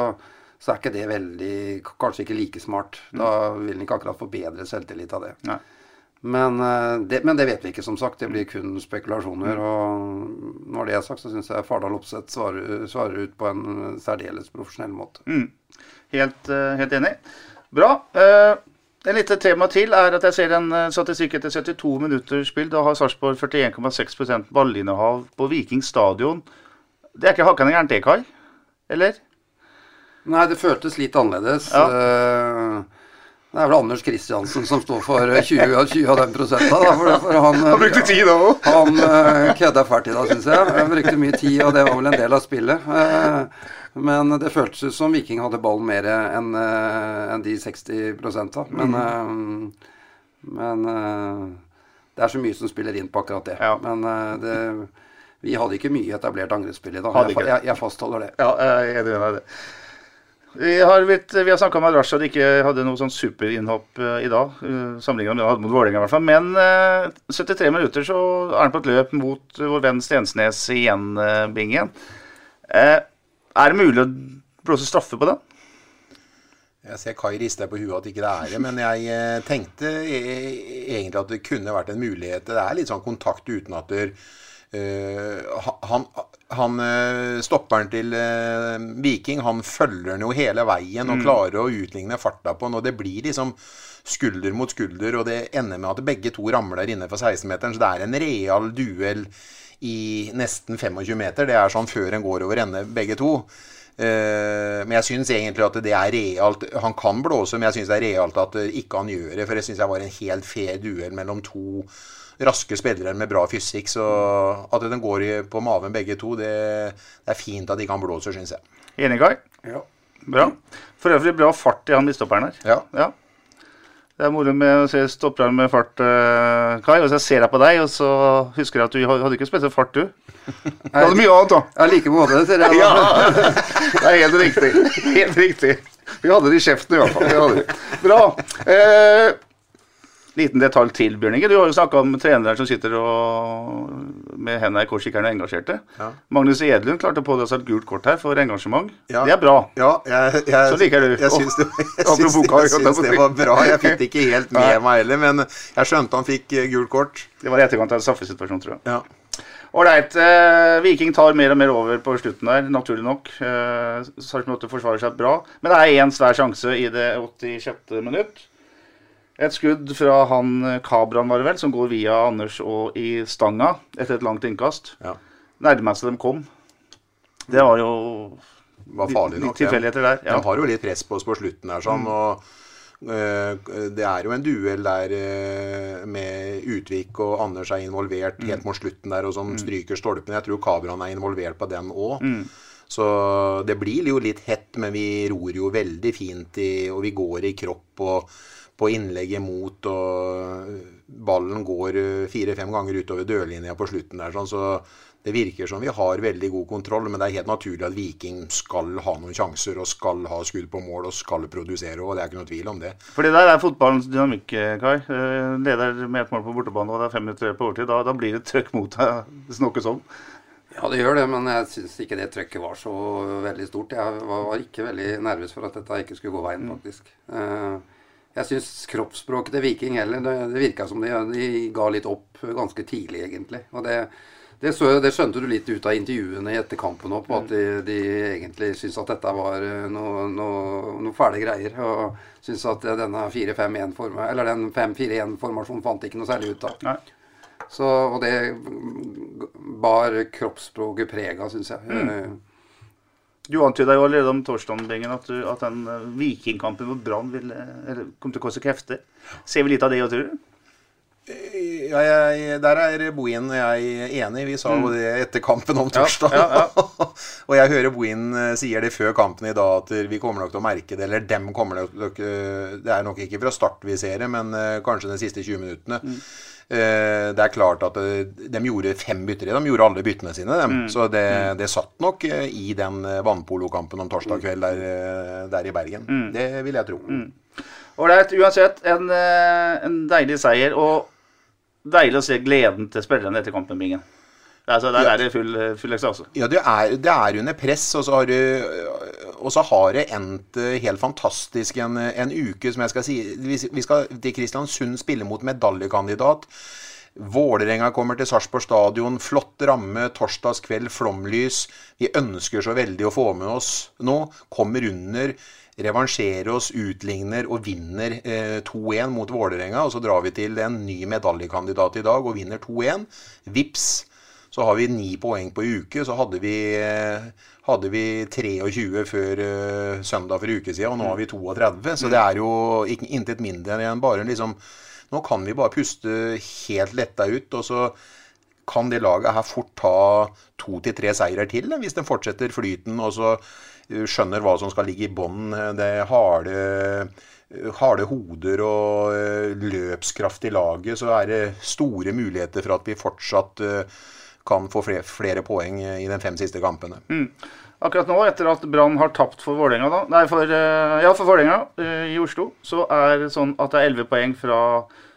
så er ikke det veldig Kanskje ikke like smart. Da vil en ikke akkurat få bedre selvtillit av det. Nei. Men, eh, det, men det vet vi ikke, som sagt. Det blir kun spekulasjoner. Og når det er sagt, så syns jeg Fardal Opseth svarer, svarer ut på en særdeles profesjonell måte. Helt, eh, helt enig. Bra. Uh, en lite tema til er at jeg ser en eh, statistikk etter 72 minutter spill. Da har Sarpsborg 41,6% ballinnehav på Viking stadion. Det er ikke hakkende gærent det, Kai? Eller? Nei, det føltes litt annerledes. Ja. Eh, Det er vel Anders Kristiansen som står for eh, 20, av- 20 av den prosenta. Da, for, for han, Han brukte tid da òg. Han kødda fælt i dag, syns jeg. Han brukte mye tid, og det var vel en del av spillet. Eh, men det føltes ut som Viking hadde ballen mer enn en de 60 da. Men, eh, men eh, det er så mye som spiller inn på akkurat det. Ja. Men eh, det, vi hadde ikke mye etablert angrepsspill i dag. Hadde Jeg, jeg, jeg fastholder det. Ja, jeg er enig i det. Vi har, blitt, vi har snakka om at Rashad ikke hadde noe sånn superinnhopp eh, i dag. Sammenlignet med det han hadde mot Vålerenga, i hvert fall. Men eh, 73 minutter så er han på et løp mot vår venn Stensnes igjen, Bingen. Eh, er det mulig å blåse straffe på den? Jeg ser Kai rister på huet at ikke det er det, men jeg eh, tenkte e- egentlig at det kunne vært en mulighet. Det er litt sånn kontakt uten at der, uh, han, han eh, Stopperen til uh, Viking, han følger den jo hele veien og klarer å utligne farta på den, og det blir liksom skulder mot skulder, og det ender med at begge to ramler innenfor 16-meteren, så det er en real duell i nesten 25 meter. Det er sånn før en går over ende, begge to. Eh, men jeg syns egentlig at det er realt. Han kan blåse, men jeg syns det er realt at eh, ikke han gjør det. For jeg syns det var en helt fair duell mellom to raske spillere med bra fysikk. Så at den går på maven begge to, det, det er fint at ikke han blåser, syns jeg. Enig, Kai? Ja. Bra. For øvrig bra fart i han midtstopperen her. Ja. Ja. Det er moro med å se stopperen med fart, eh, Kai. Og så ser jeg på deg, og så husker jeg at du hadde ikke spesielt fart, du. Du hadde mye annet, da. Ja, like måte, ser jeg. [laughs] Ja, det er helt riktig. Helt riktig. Vi hadde det i kjeften i hvert fall. Bra. Eh, liten detalj til, Bjørn Inge. Du har jo snakka om trenere som sitter og med hendene i kors ikke er engasjerte. Ja. Magnus Edlund klarte på seg et gult kort her for engasjement. Ja. Det er bra. Ja, jeg, jeg, Så liker du. Jeg syns det, jeg syns, jeg syns det var bra. Jeg fikk det ikke helt med meg heller, men jeg skjønte han fikk eh, gult kort. Det var i etterkant av en straffesituasjon, tror jeg. Ja. Ålreit. Eh, Viking tar mer og mer over på slutten der, naturlig nok. Eh, Sarpsborg forsvarer seg bra. Men det er én svær sjanse i det 86. minutt. Et skudd fra han eh, Kabran, var det vel, som går via Anders og i stanga etter et langt innkast. Ja. Nærmeste de kom. Det var jo var farlig nok. tilfeldigheter der. Ja. De har jo litt press på oss på slutten her, sånn. Og eh, det er jo en duell der eh, med Utvik og Anders er involvert helt mot slutten der, og som stryker stolpen. Jeg tror Kabran er involvert på den òg. Så det blir jo litt hett, men vi ror jo veldig fint i Og vi går i kropp og på innlegget mot, og ballen går fire-fem ganger utover dørlinja på slutten der. sånn, så det virker som vi har veldig god kontroll, men det er helt naturlig at Viking skal ha noen sjanser og skal ha skudd på mål og skal produsere. og Det er ikke noe tvil om det. For det der er fotballens dynamikk, Kai. Eh, leder med ett mål på bortebane og det er fem minutter på overtid. Da, da blir det trøkk mot deg, [laughs] snakkes om. Ja, det gjør det, men jeg syns ikke det trøkket var så veldig stort. Jeg var ikke veldig nervøs for at dette ikke skulle gå veien, faktisk. Eh, jeg syns kroppsspråket til Viking heller Det, det virka som de, de ga litt opp ganske tidlig, egentlig. Og det det, så, det, skjønte du litt ut av intervjuene etter kampen òg, at de, de, egentlig syntes at dette var eh, noe, noe, noe fæle greier. Og syntes at denne 4-5-1-formasjonen eller den 5-4-1-formasjonen fant ikke noe særlig ut av. Så, og det bar kroppsspråket preg av, syns jeg. Mm. Eh, du antyda jo allerede om torsdagen at, at den eh, vikingkampen mot Brann kom til å koste krefter. Ser vi litt av det òg, tror du? Ja, jeg, der er Bohin og jeg enig. Vi sa jo mm. det etter kampen om torsdag. Ja, ja, [laughs] og jeg hører Bohin eh, sier det før kampen i dag, at vi kommer nok til å merke det. Eller dem kommer nok Det er nok ikke fra start vi ser det, men kanskje de siste 20 minuttene. Mm. Uh, det er klart at uh, de gjorde fem bytter. De gjorde alle byttene sine. Mm. Så det, mm. det, satt nok i den vannpolokampen om torsdag kveld der, der i Bergen. Mm. Det vil jeg tro. Ålreit. Uansett, en, en deilig seier. og deilig å se gleden til spillerne etter kampen, Bingen. Altså, der ja. er det full, full ekstase. Ja, det er, det er, under press, og så har det, og så har det endt eh, helt fantastisk en, en, uke, som jeg skal si. Vi skal til Kristiansund spille mot medaljekandidat. Vålerenga kommer til Sarpsborg stadion. Flott ramme torsdagskveld, flomlys. Vi ønsker så veldig å få med oss nå. Kommer under revansjerer oss, utligner og vinner eh, 2-1 mot Vålerenga. Og så drar vi til en ny medaljekandidat i dag og vinner 2-1. Vips, så har vi ni poeng på uke. Så hadde vi, eh, hadde vi 23 før uh, søndag for en uke siden, og nå har vi 32. Så det er jo intet mindre enn bare liksom Nå kan vi bare puste helt letta ut. og så kan det laget her fort ta to til tre seirer til hvis den fortsetter flyten. og så skjønner hva som skal ligge i bånn. Det harde, harde hoder og eh, løpskraft i laget, så er det store muligheter for at vi fortsatt eh, kan få flere, flere poeng i de fem siste kampene. Mm. Akkurat nå, etter at Brann har tapt for Vålerenga, nei, for, eh, ja, for Vålerenga i Oslo, så er det sånn at det er 11 poeng fra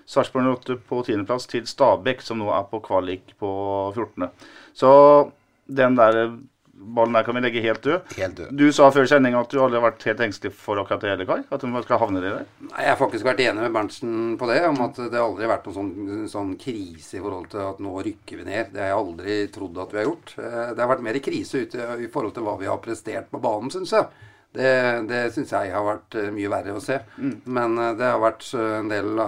Sarpsborg 8 på 10.-plass til Stabæk, som nå er på kvalik på 14. Så den der ballen der kan vi legge helt død. Helt død. Du sa før sending at du aldri har vært helt engstelig for akkurat det, Kai? At du skal havne der? Nei, Jeg har faktisk vært enig med Berntsen på det. Om at det aldri har vært noen sånn, sånn, krise i forhold til at nå rykker vi ned. Det har jeg aldri trodd at vi har gjort. Eh, det har vært mer krise ute i forhold til hva vi har prestert på banen, syns jeg. Det, det syns jeg har vært eh, mye verre å se. Mm. Men eh, det har vært en del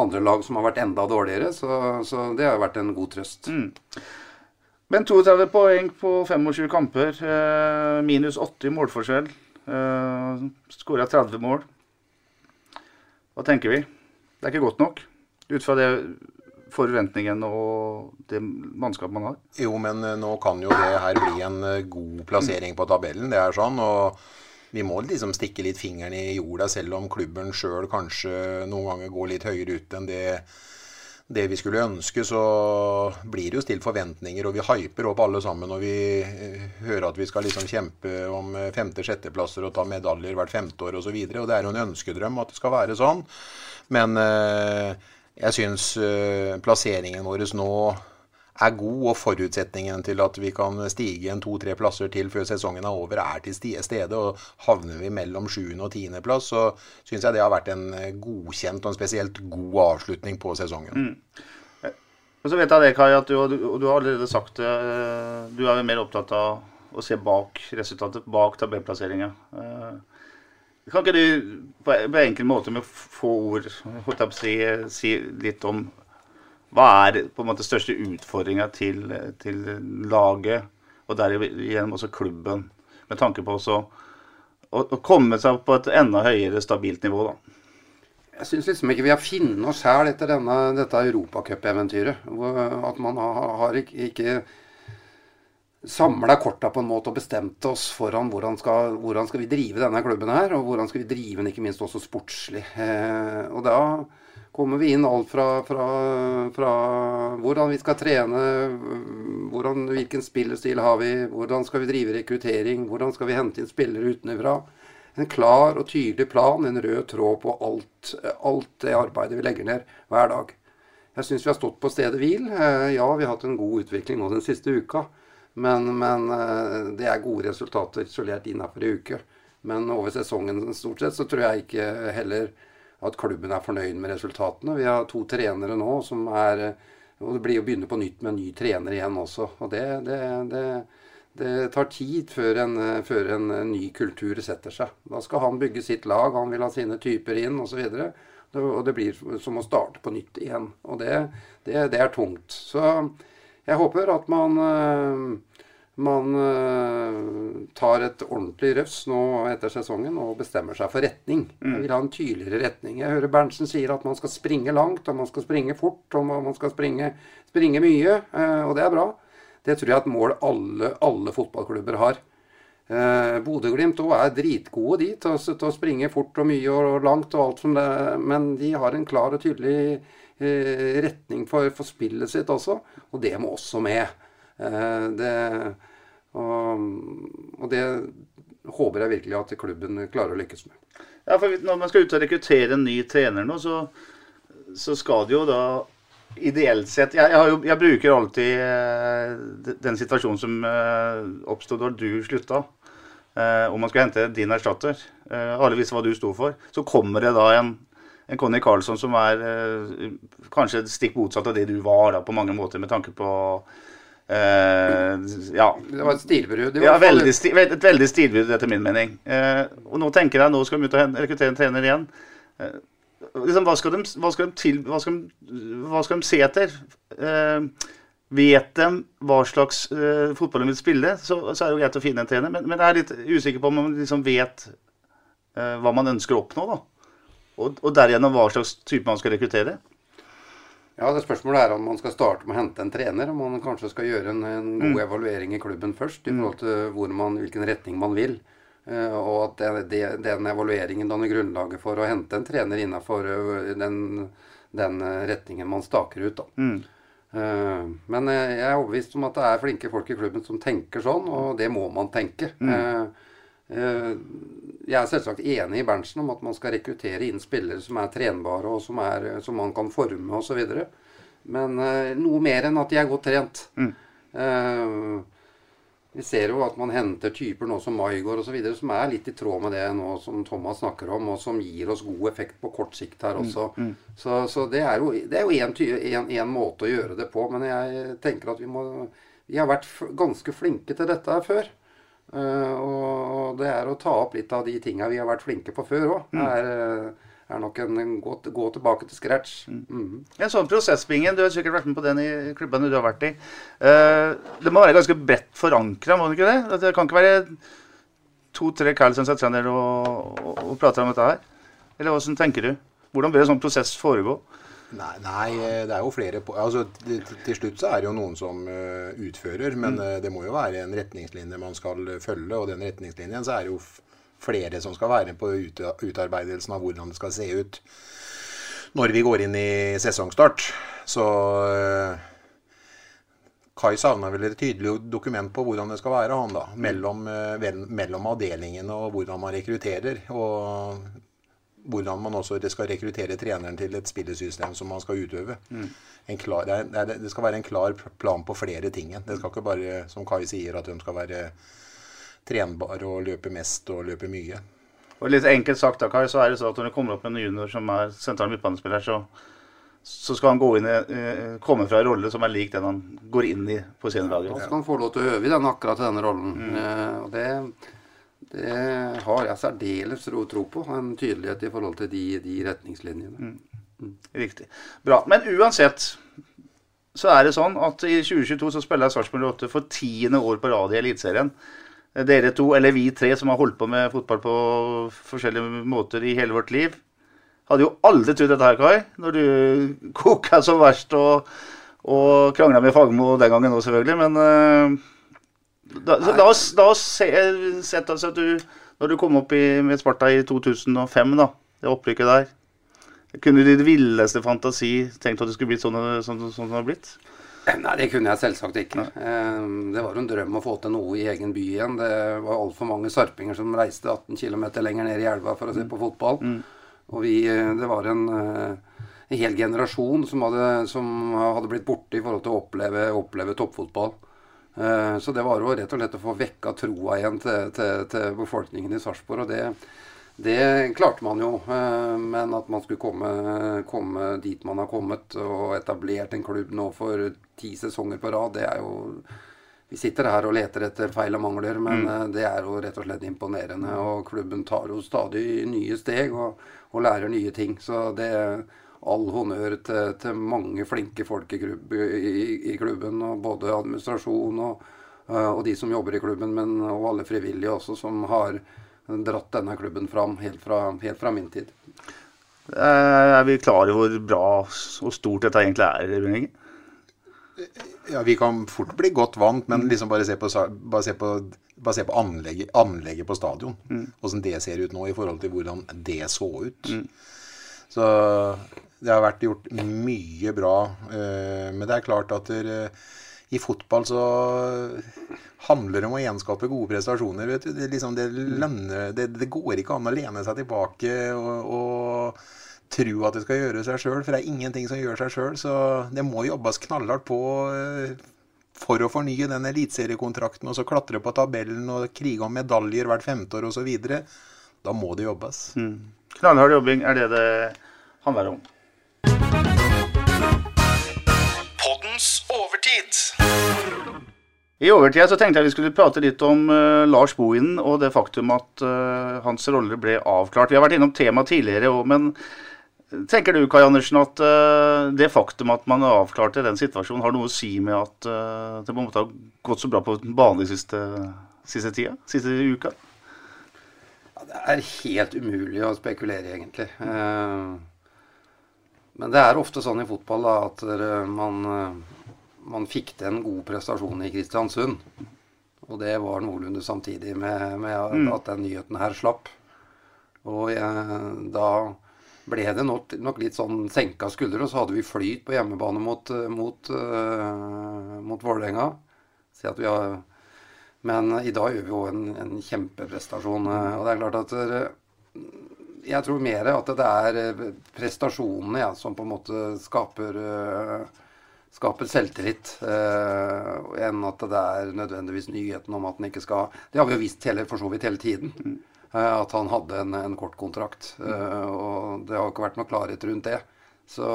andre lag som har vært enda dårligere, så, så det har vært en god trøst. Mm. Men 32 poeng på 25 kamper. Eh, minus 80 målforskjell. Eh, Skåra 30 mål. Hva tenker vi? Det er ikke godt nok ut fra det forventningen og det mannskapet man har? Jo, men eh, nå kan jo det her bli en god plassering på tabellen. Det er sånn. og vi må liksom stikke litt fingeren i jorda, selv om klubben sjøl kanskje noen ganger går litt høyere ut enn det det vi skulle ønske, så blir det jo stilt forventninger, og vi hyper opp alle sammen. Og vi eh, hører at vi skal liksom kjempe om eh, femte-sjetteplasser og ta medaljer hvert femte år osv. Og, så og det er jo en ønskedrøm at det skal være sånn. Men eh, jeg syns plasseringen vår nå er god, og forutsetningen til at vi kan stige en to-tre plasser til før sesongen er over, er til stede. og Havner vi mellom sjuende- og tiendeplass, så syns jeg det har vært en godkjent og en spesielt god avslutning på sesongen. Mm. Og så vet jeg det, Kai, at du, du, du har allerede sagt det. Eh, du er mer opptatt av å se bak resultatet, bak tabellplasseringa. Eh, kan ikke du på en enkel måte med få ord si, si litt om hva er på en måte største utfordringa til, til, laget, og derigjennom også klubben, med tanke på å, å komme seg på et enda høyere stabilt nivå? da? Jeg syns liksom ikke vi har funnet oss sjæl etter denne, dette europacupeventyret. At man har, har ikke, ikke samla korta på en måte og bestemt oss foran hvordan skal, hvordan skal vi drive denne klubben her, og hvordan skal vi drive den ikke minst også sportslig. Eh, og da kommer vi inn alt fra, fra, fra, hvordan vi skal trene, hvordan, hvilken spillestil har vi, hvordan skal vi drive rekruttering, hvordan skal vi hente inn spillere utenfra. En klar og tydelig plan, en rød tråd på alt, alt det arbeidet vi legger ned hver dag. Jeg syns vi har stått på stedet hvil. Eh, ja, vi har hatt en god utvikling nå den siste uka. Men, men eh, det er gode resultater isolert innafor ei uke. Men over sesongen stort sett så tror jeg ikke heller at klubben er fornøyd med resultatene. Vi har to trenere nå som er Og det blir å begynne på nytt med en ny trener igjen også. Og det, det, det, det tar tid før en, før en, ny kultur setter seg. Da skal han bygge sitt lag, han vil ha sine typer inn osv. Og det blir som å starte på nytt igjen. Og det, det er tungt. Så jeg håper at man, eh, man eh, tar et ordentlig røfs nå etter sesongen og bestemmer seg for retning. Jeg mm. vil ha en tydeligere retning. Jeg hører Berntsen sier at man skal springe langt, og man skal springe fort, og man skal springe, springe mye. Eh, og det er bra. Det tror jeg er et mål alle, alle fotballklubber har. Eh, Bodø-Glimt òg er dritgode de til å, til å, springe fort og mye og langt og alt som det Men de har en klar og tydelig Eh, retning for, for, spillet sitt også. Og det må også med. Eh, det, og, og, det håper jeg virkelig at klubben klarer å lykkes med. Ja, for Når man skal ut og rekruttere en ny trener nå, så, så skal det jo da ideelt sett Jeg, jeg, jo, jeg bruker alltid eh, den situasjonen som eh, oppstod da du slutta. Eh, om man skal hente din erstatter. Eh, alle visste hva du sto for. Så kommer det da en en Conny Carlsson som er eh, kanskje stikk motsatt av det du var da, på mange måter, med tanke på eh, ja. Det var et stilbrudd? Ja, veldig sti, et veldig stilbrudd, etter min mening. Uh, og nå tenker jeg nå skal de ut og rekruttere en trener igjen. Uh, liksom, hva, skal de, hva, skal til, hva, skal de, hva skal de se etter? Vet de hva slags fotball de vil spille, så, så, er det jo greit å finne en trener. Men, men jeg er litt usikker på om man liksom vet hva man ønsker å oppnå. da. Og, og derigjennom hva slags type man skal rekruttere? Ja, det Spørsmålet er om man skal starte med å hente en trener. Om man kanskje skal gjøre en, en god mm. evaluering i klubben først. I mm. forhold til man, hvilken retning man vil. Uh, og at det, den evalueringen danner grunnlaget for å hente en trener innenfor uh, den, den uh, retningen man staker ut. Mm. men jeg er overbevist om at det er flinke folk i klubben som tenker sånn, og det må man tenke. Mm. Eh, jeg er selvsagt enig i Berntsen om at man skal rekruttere inn spillere som er trenbare, og som, er, som man kan forme osv. Men uh, noe mer enn at de er godt trent. Mm. Uh, vi ser jo at man henter typer nå som Maigård osv. som er litt i tråd med det nå som Thomas snakker om, og som gir oss god effekt på kort sikt her også. Mm. Mm. Så, så, det er jo én måte å gjøre det på. Men jeg tenker at vi må Vi har vært ganske flinke til dette her før. Uh, og det er å ta opp litt av de tinga vi har vært flinke på før òg. Mm. Er, eh, er, nok en, en gå, gå, tilbake til scratch. Mm. Mm. En sånn prosessbingen, du har sikkert vært med på den i klubbene du har vært i. Uh, det må være ganske bredt forankra, må det ikke det? Det kan ikke være to-tre kall som setter seg ned og, og, og, prater om dette her? Eller hvordan tenker du? Hvordan bør en sånn prosess foregå? Nei, nei, eh, det er jo flere på, altså, til, til, slutt så er det jo noen som uh, utfører, men mm. uh, det må jo være en retningslinje man skal følge. Og den retningslinjen så er det jo flere som skal være på ut, utarbeidelsen av hvordan det skal se ut når vi går inn i sesongstart. Så uh, Kai savner vel et tydelig dokument på hvordan det skal være, han da. Mellom, mellom avdelingene og hvordan man rekrutterer. Og hvordan man også skal rekruttere treneren til et spillesystem som man skal utøve. Mm. Klar, det, er, det, skal være en klar plan på flere ting. Det skal ikke bare, som Kai sier, at de skal være trenbare og løpe mest og løpe mye. Og litt enkelt sagt da, Kai, så er det sånn at når det kommer opp en junior som er sentral midtbanespiller, så, så skal han gå inn i, eh, komme fra en rolle som er lik den han går inn i på seniorlaget. Ja, så skal han få lov til å øve i den akkurat denne rollen. Mm. Eh, og det det har jeg særdeles tro, tro på. En tydelighet i forhold til de, de retningslinjene. Mm. Riktig. Bra. Men uansett så er det sånn at i 2022 så spiller Sarpsborg 8 for tiende år på rad i Eliteserien. Dere to, eller vi tre som har holdt på med fotball på forskjellige måter i hele vårt liv, hadde jo aldri trodd dette her, Kai. Når du koka som verst og, og krangla med Fagmo den gangen òg, selvfølgelig. Men uh, Da, la oss, la oss se, sett altså at du, når du kom opp i, med Sparta i 2005, da, det opprykket der Kunne du i din villeste fantasi tenkt at det skulle blitt sånn som sånn, sånn det har blitt? Nei, det kunne jeg selvsagt ikke. Nei. det var jo en drøm å få til noe i egen by igjen. Det var altfor mange sarpinger som reiste 18 km lenger ned i elva for å se på fotball. Mm. Og vi, eh, det var en, eh, en hel generasjon som hadde, som hadde blitt borte i forhold til å oppleve, oppleve toppfotball. Eh, Så det var jo rett og slett å få vekka troa igjen til, til, til befolkningen i Sarpsborg. Og det, det klarte man jo. eh, Men at man skulle komme, komme dit man har kommet og etablert en klubb nå for ti sesonger på rad, det er jo Vi sitter her og leter etter feil og mangler, men mm. det er jo rett og slett imponerende. Og klubben tar jo stadig nye steg og, og lærer nye ting. Så det all honnør til, til mange flinke folk i, klubb, i, i klubben. Og både administrasjon og, eh, og de som jobber i klubben, men og alle frivillige også, som har dratt denne klubben fram helt fra, helt fra min tid. Eh, Er vi klar over hvor bra og stort dette egentlig er? Bjørn Ja, Vi kan fort bli godt vant, men liksom bare se på, bare se på, bare se på anlegget, anlegget på stadion. Hvordan det ser ut nå i forhold til hvordan det så ut. Så det har vært gjort mye bra. eh, Men det er klart at der, i fotball så handler det om å gjenskape gode prestasjoner. vet du. Det, liksom, det, lønner, det, det går ikke an å lene seg tilbake og, og tro at det skal gjøre seg sjøl, for det er ingenting som gjør seg sjøl. Så det må jobbes knallhardt på eh, for å fornye den eliteseriekontrakten, og så klatre på tabellen og krige om medaljer hvert femte år osv. Da må det jobbes. Knallhard jobbing er det det handler om. Poddens overtid. I overtida så tenkte jeg vi skulle prate litt om uh, Lars Bohinen og det faktum at uh, hans rolle ble avklart. Vi har vært innom temaet tidligere òg, men tenker du Kai Andersen at uh, det faktum at man avklarte den situasjonen, har noe å si med at det på en måte har gått så bra på banen de siste, siste tida? Siste uka? Det er helt umulig å spekulere, egentlig. Eh, Men det er ofte sånn i fotball da, at man, eh, man fikk til en god prestasjon i Kristiansund. Og det var noenlunde samtidig med, med at den nyheten her slapp. Og jeg, da ble det nok, nok litt sånn senka skuldre, og så hadde vi flyt på hjemmebane mot, mot, uh, mot Vålerenga. Si at vi har men i dag gjør vi jo en, en kjempeprestasjon. Og det er klart at Jeg tror mer at det er eh, prestasjonene ja, som på en måte skaper eh, Skaper selvtillit, uh, enn at det er nødvendigvis nyheten om at han ikke skal Det har vi jo visst hele, for så vidt hele tiden. uh, At han hadde en, en kort kontrakt. Uh, Og det har jo ikke vært noe klarhet rundt det. Så,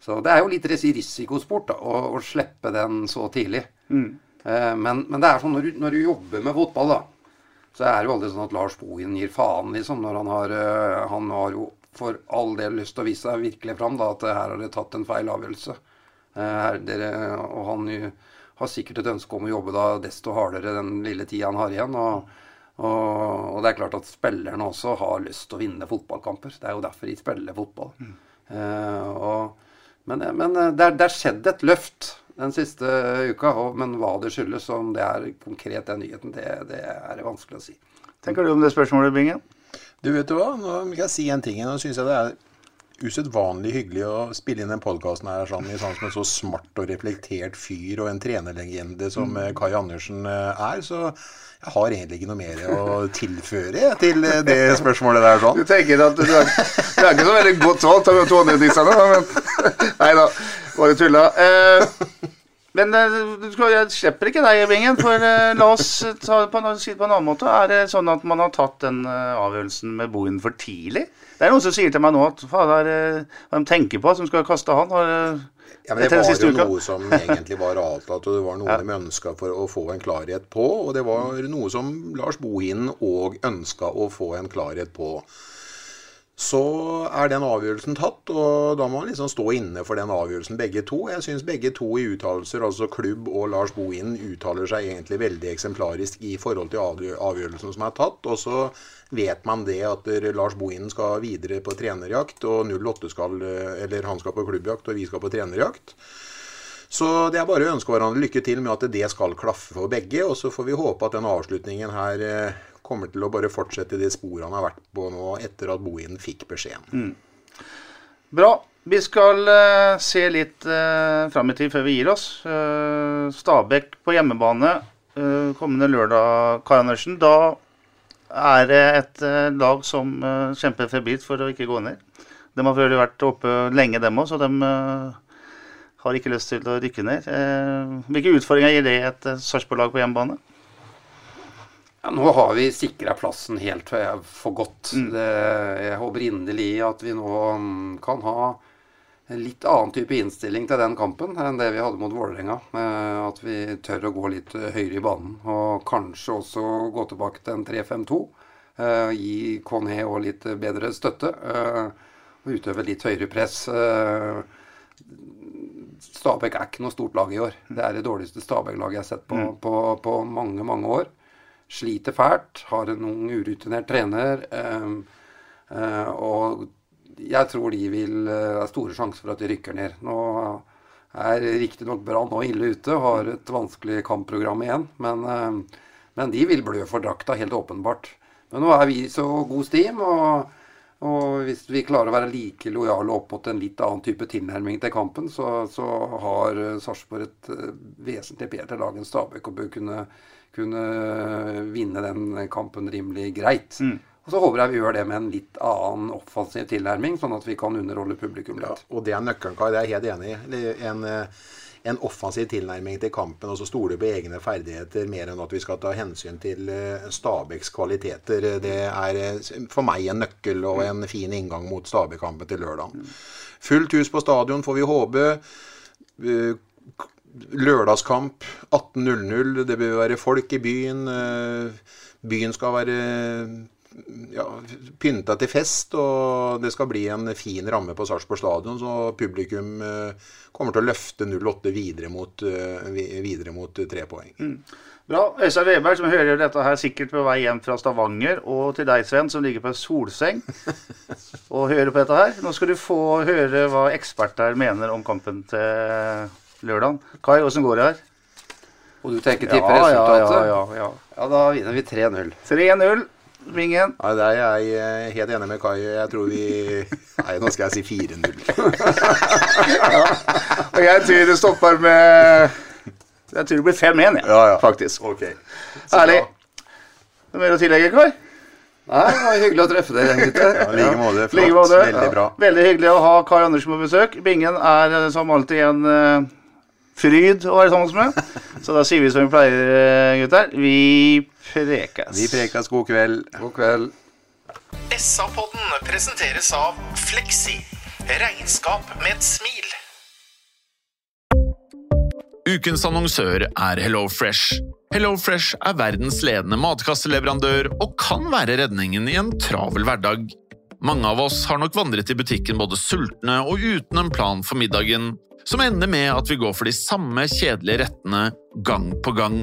så det er jo litt risikosport da, å, å slippe den så tidlig. Eh, Men, men det er sånn når du, når du jobber med fotball, da, så er det jo aldri sånn at Lars Bohin gir faen, liksom. Når han har, eh, han har jo for all del lyst til å vise seg virkelig fram, da, at her har dere tatt en feil avgjørelse. Eh, Her, dere, og han har sikkert et ønske om å jobbe da desto hardere den lille tida han har igjen. og og, det er klart at spillerne også har lyst til å vinne fotballkamper. Det er jo derfor de spiller fotball. Eh, og, men men eh, det er, det er skjedd et løft den siste uka. Og, men hva det skyldes, om det er konkret den nyheten, det, det er vanskelig å si. Tenker du om det spørsmålet, Bingen? Du vet du hva, nå vil jeg si en ting. Nå syns jeg det er usedvanlig hyggelig å spille inn den podkasten her sånn, i sånn som en så smart og reflektert fyr og en trenerlegende som eh, Kai Andersen eh, er. Så jeg har egentlig ikke noe mer å tilføre til eh, det spørsmålet der sånn. Du tenker at du er, du er ikke så veldig godt valgt av tonenisene, men [laughs] Nei da, bare tulla. Eh, men eh, jeg slipper ikke deg, Bingen, for eh, la oss ta det på, si det på en annen måte. Er det sånn at man har tatt den eh, avgjørelsen med Bohin for tidlig? Det er noen som sier til meg nå at fader, hva de tenker på som skal kaste han. Har, Ja, men Det var jo uka. noe som egentlig var avtalt, og det var noe de ønska for å få en klarhet på. Og det var noe som Lars Bohinen òg ønska å få en klarhet på. Så er den avgjørelsen tatt, og da må man liksom stå inne for den avgjørelsen, begge to. Jeg syns begge to i uttalelser, altså klubb og Lars Bohinen, uttaler seg egentlig veldig eksemplarisk i forhold til avgjørelsen som er tatt. Og så vet man det at Lars Bohinen skal videre på trenerjakt, og 08 skal, eller han skal på klubbjakt, og vi skal på trenerjakt. Så det er bare å ønske hverandre lykke til med at det skal klaffe for begge. Og så får vi håpe at den avslutningen her eh, kommer til å bare fortsette i de sporene han har vært på nå etter at Bohin fikk beskjeden. Bra. Vi skal uh, se litt uh, fram i tid før vi gir oss. Uh, Stabæk på hjemmebane uh, kommende lørdag, Kai Andersen. Da er det et eh, lag som eh, kjemper febrilt for å ikke gå ned. De har for vært oppe lenge, dem òg, så de eh, har ikke lyst til å rykke ned. Eh, hvilke utfordringer gir det et Sarpsborg-lag på hjemmebane? Ja, nå har vi sikra plassen helt for godt. godt. Det, jeg håper inderlig at vi nå mm, kan ha en litt annen type innstilling til den kampen enn det vi hadde mot Vålerenga. Eh, At vi tør å gå litt høyere i banen. Og kanskje også gå tilbake til en 3-5-2. eh, Gi Kone og litt bedre støtte. eh, Og utøve litt høyere press. Stabæk er ikke noe stort lag i år. Det er det dårligste Stabæk-laget jeg har sett på, på, på mange, mange år. Sliter fælt. Har en ung, urutinert trener. eh, eh, og jeg tror de vil eh, Det er store sjanser for at de rykker ned. Nå er riktignok Brann nå ille ute har et vanskelig kampprogram igjen. Men, eh, men de vil blø for drakta, helt åpenbart. Men nå er vi så god stim. og og hvis vi klarer å være like lojale opp mot en litt annen type tilnærming til kampen, så, så har eh, Sarpsborg et eh, vesentlig bedre lag enn Stabæk og bør kunne, kunne vinne den kampen rimelig greit. Og så håper jeg vi gjør det med en litt annen offensiv tilnærming, sånn at vi kan underholde publikum Ja, litt. og det er nøkkelen, Kai. Det er jeg helt enig i. En, eh, en offensiv tilnærming til kampen og så stole på egne ferdigheter mer enn at vi skal ta hensyn til eh, Stabæks kvaliteter. Det er eh, for meg en nøkkel og en fin inngang mot Stabæk-kampen til lørdag. Fullt hus på stadion får vi håpe. Eh, Lørdagskamp 18.00. Det bør være folk i byen. eh, Byen skal være ja, pynta til fest, og det skal bli en fin ramme på Sarpsborg stadion. Så publikum eh, kommer til å løfte 08 videre mot, eh, videre mot eh, tre poeng. Bra. Øystein Weberg, som hører dette her sikkert på vei hjem fra Stavanger, og til deg, Sven, som ligger på en solseng [laughs] og hører på dette her. Nå skal du få høre hva eksperter mener om kampen til lørdag. Kai, åssen går det her? Og du tenker tipper tippe ja, resultatet? ja, ja, ja. Ja, da vinner vi 3-0. 3-0. Vingen. Nei, det er jeg eh, helt enig med Kai. Jeg tror vi Nei, nå skal jeg si 4-0. [laughs] Og jeg tror det stopper med Jeg tror det blir 5-1, jeg, Ja, ja. faktisk. Okay. Herlig. Noe mer å tillegge, Kai? Nei, det var hyggelig å treffe dere, gutter. Ja, like måte. Flott. like måte. Veldig bra. Veldig hyggelig å ha Kai Andersen på besøk. Bingen er eh, som alltid en eh, fryd å være sammen med. Så da sier vi som vi pleier, gutter. Vi prekes. Vi prekes. God kveld. God kveld. SA-podden presenteres av Fleksi. Regnskap med et smil. Ukens annonsør er HelloFresh. HelloFresh er verdens ledende matkasseleverandør og kan være redningen i en travel hverdag. Mange av oss har nok vandret i butikken både sultne og uten en plan for middagen, som ender med at vi går for de samme kjedelige rettene gang på gang.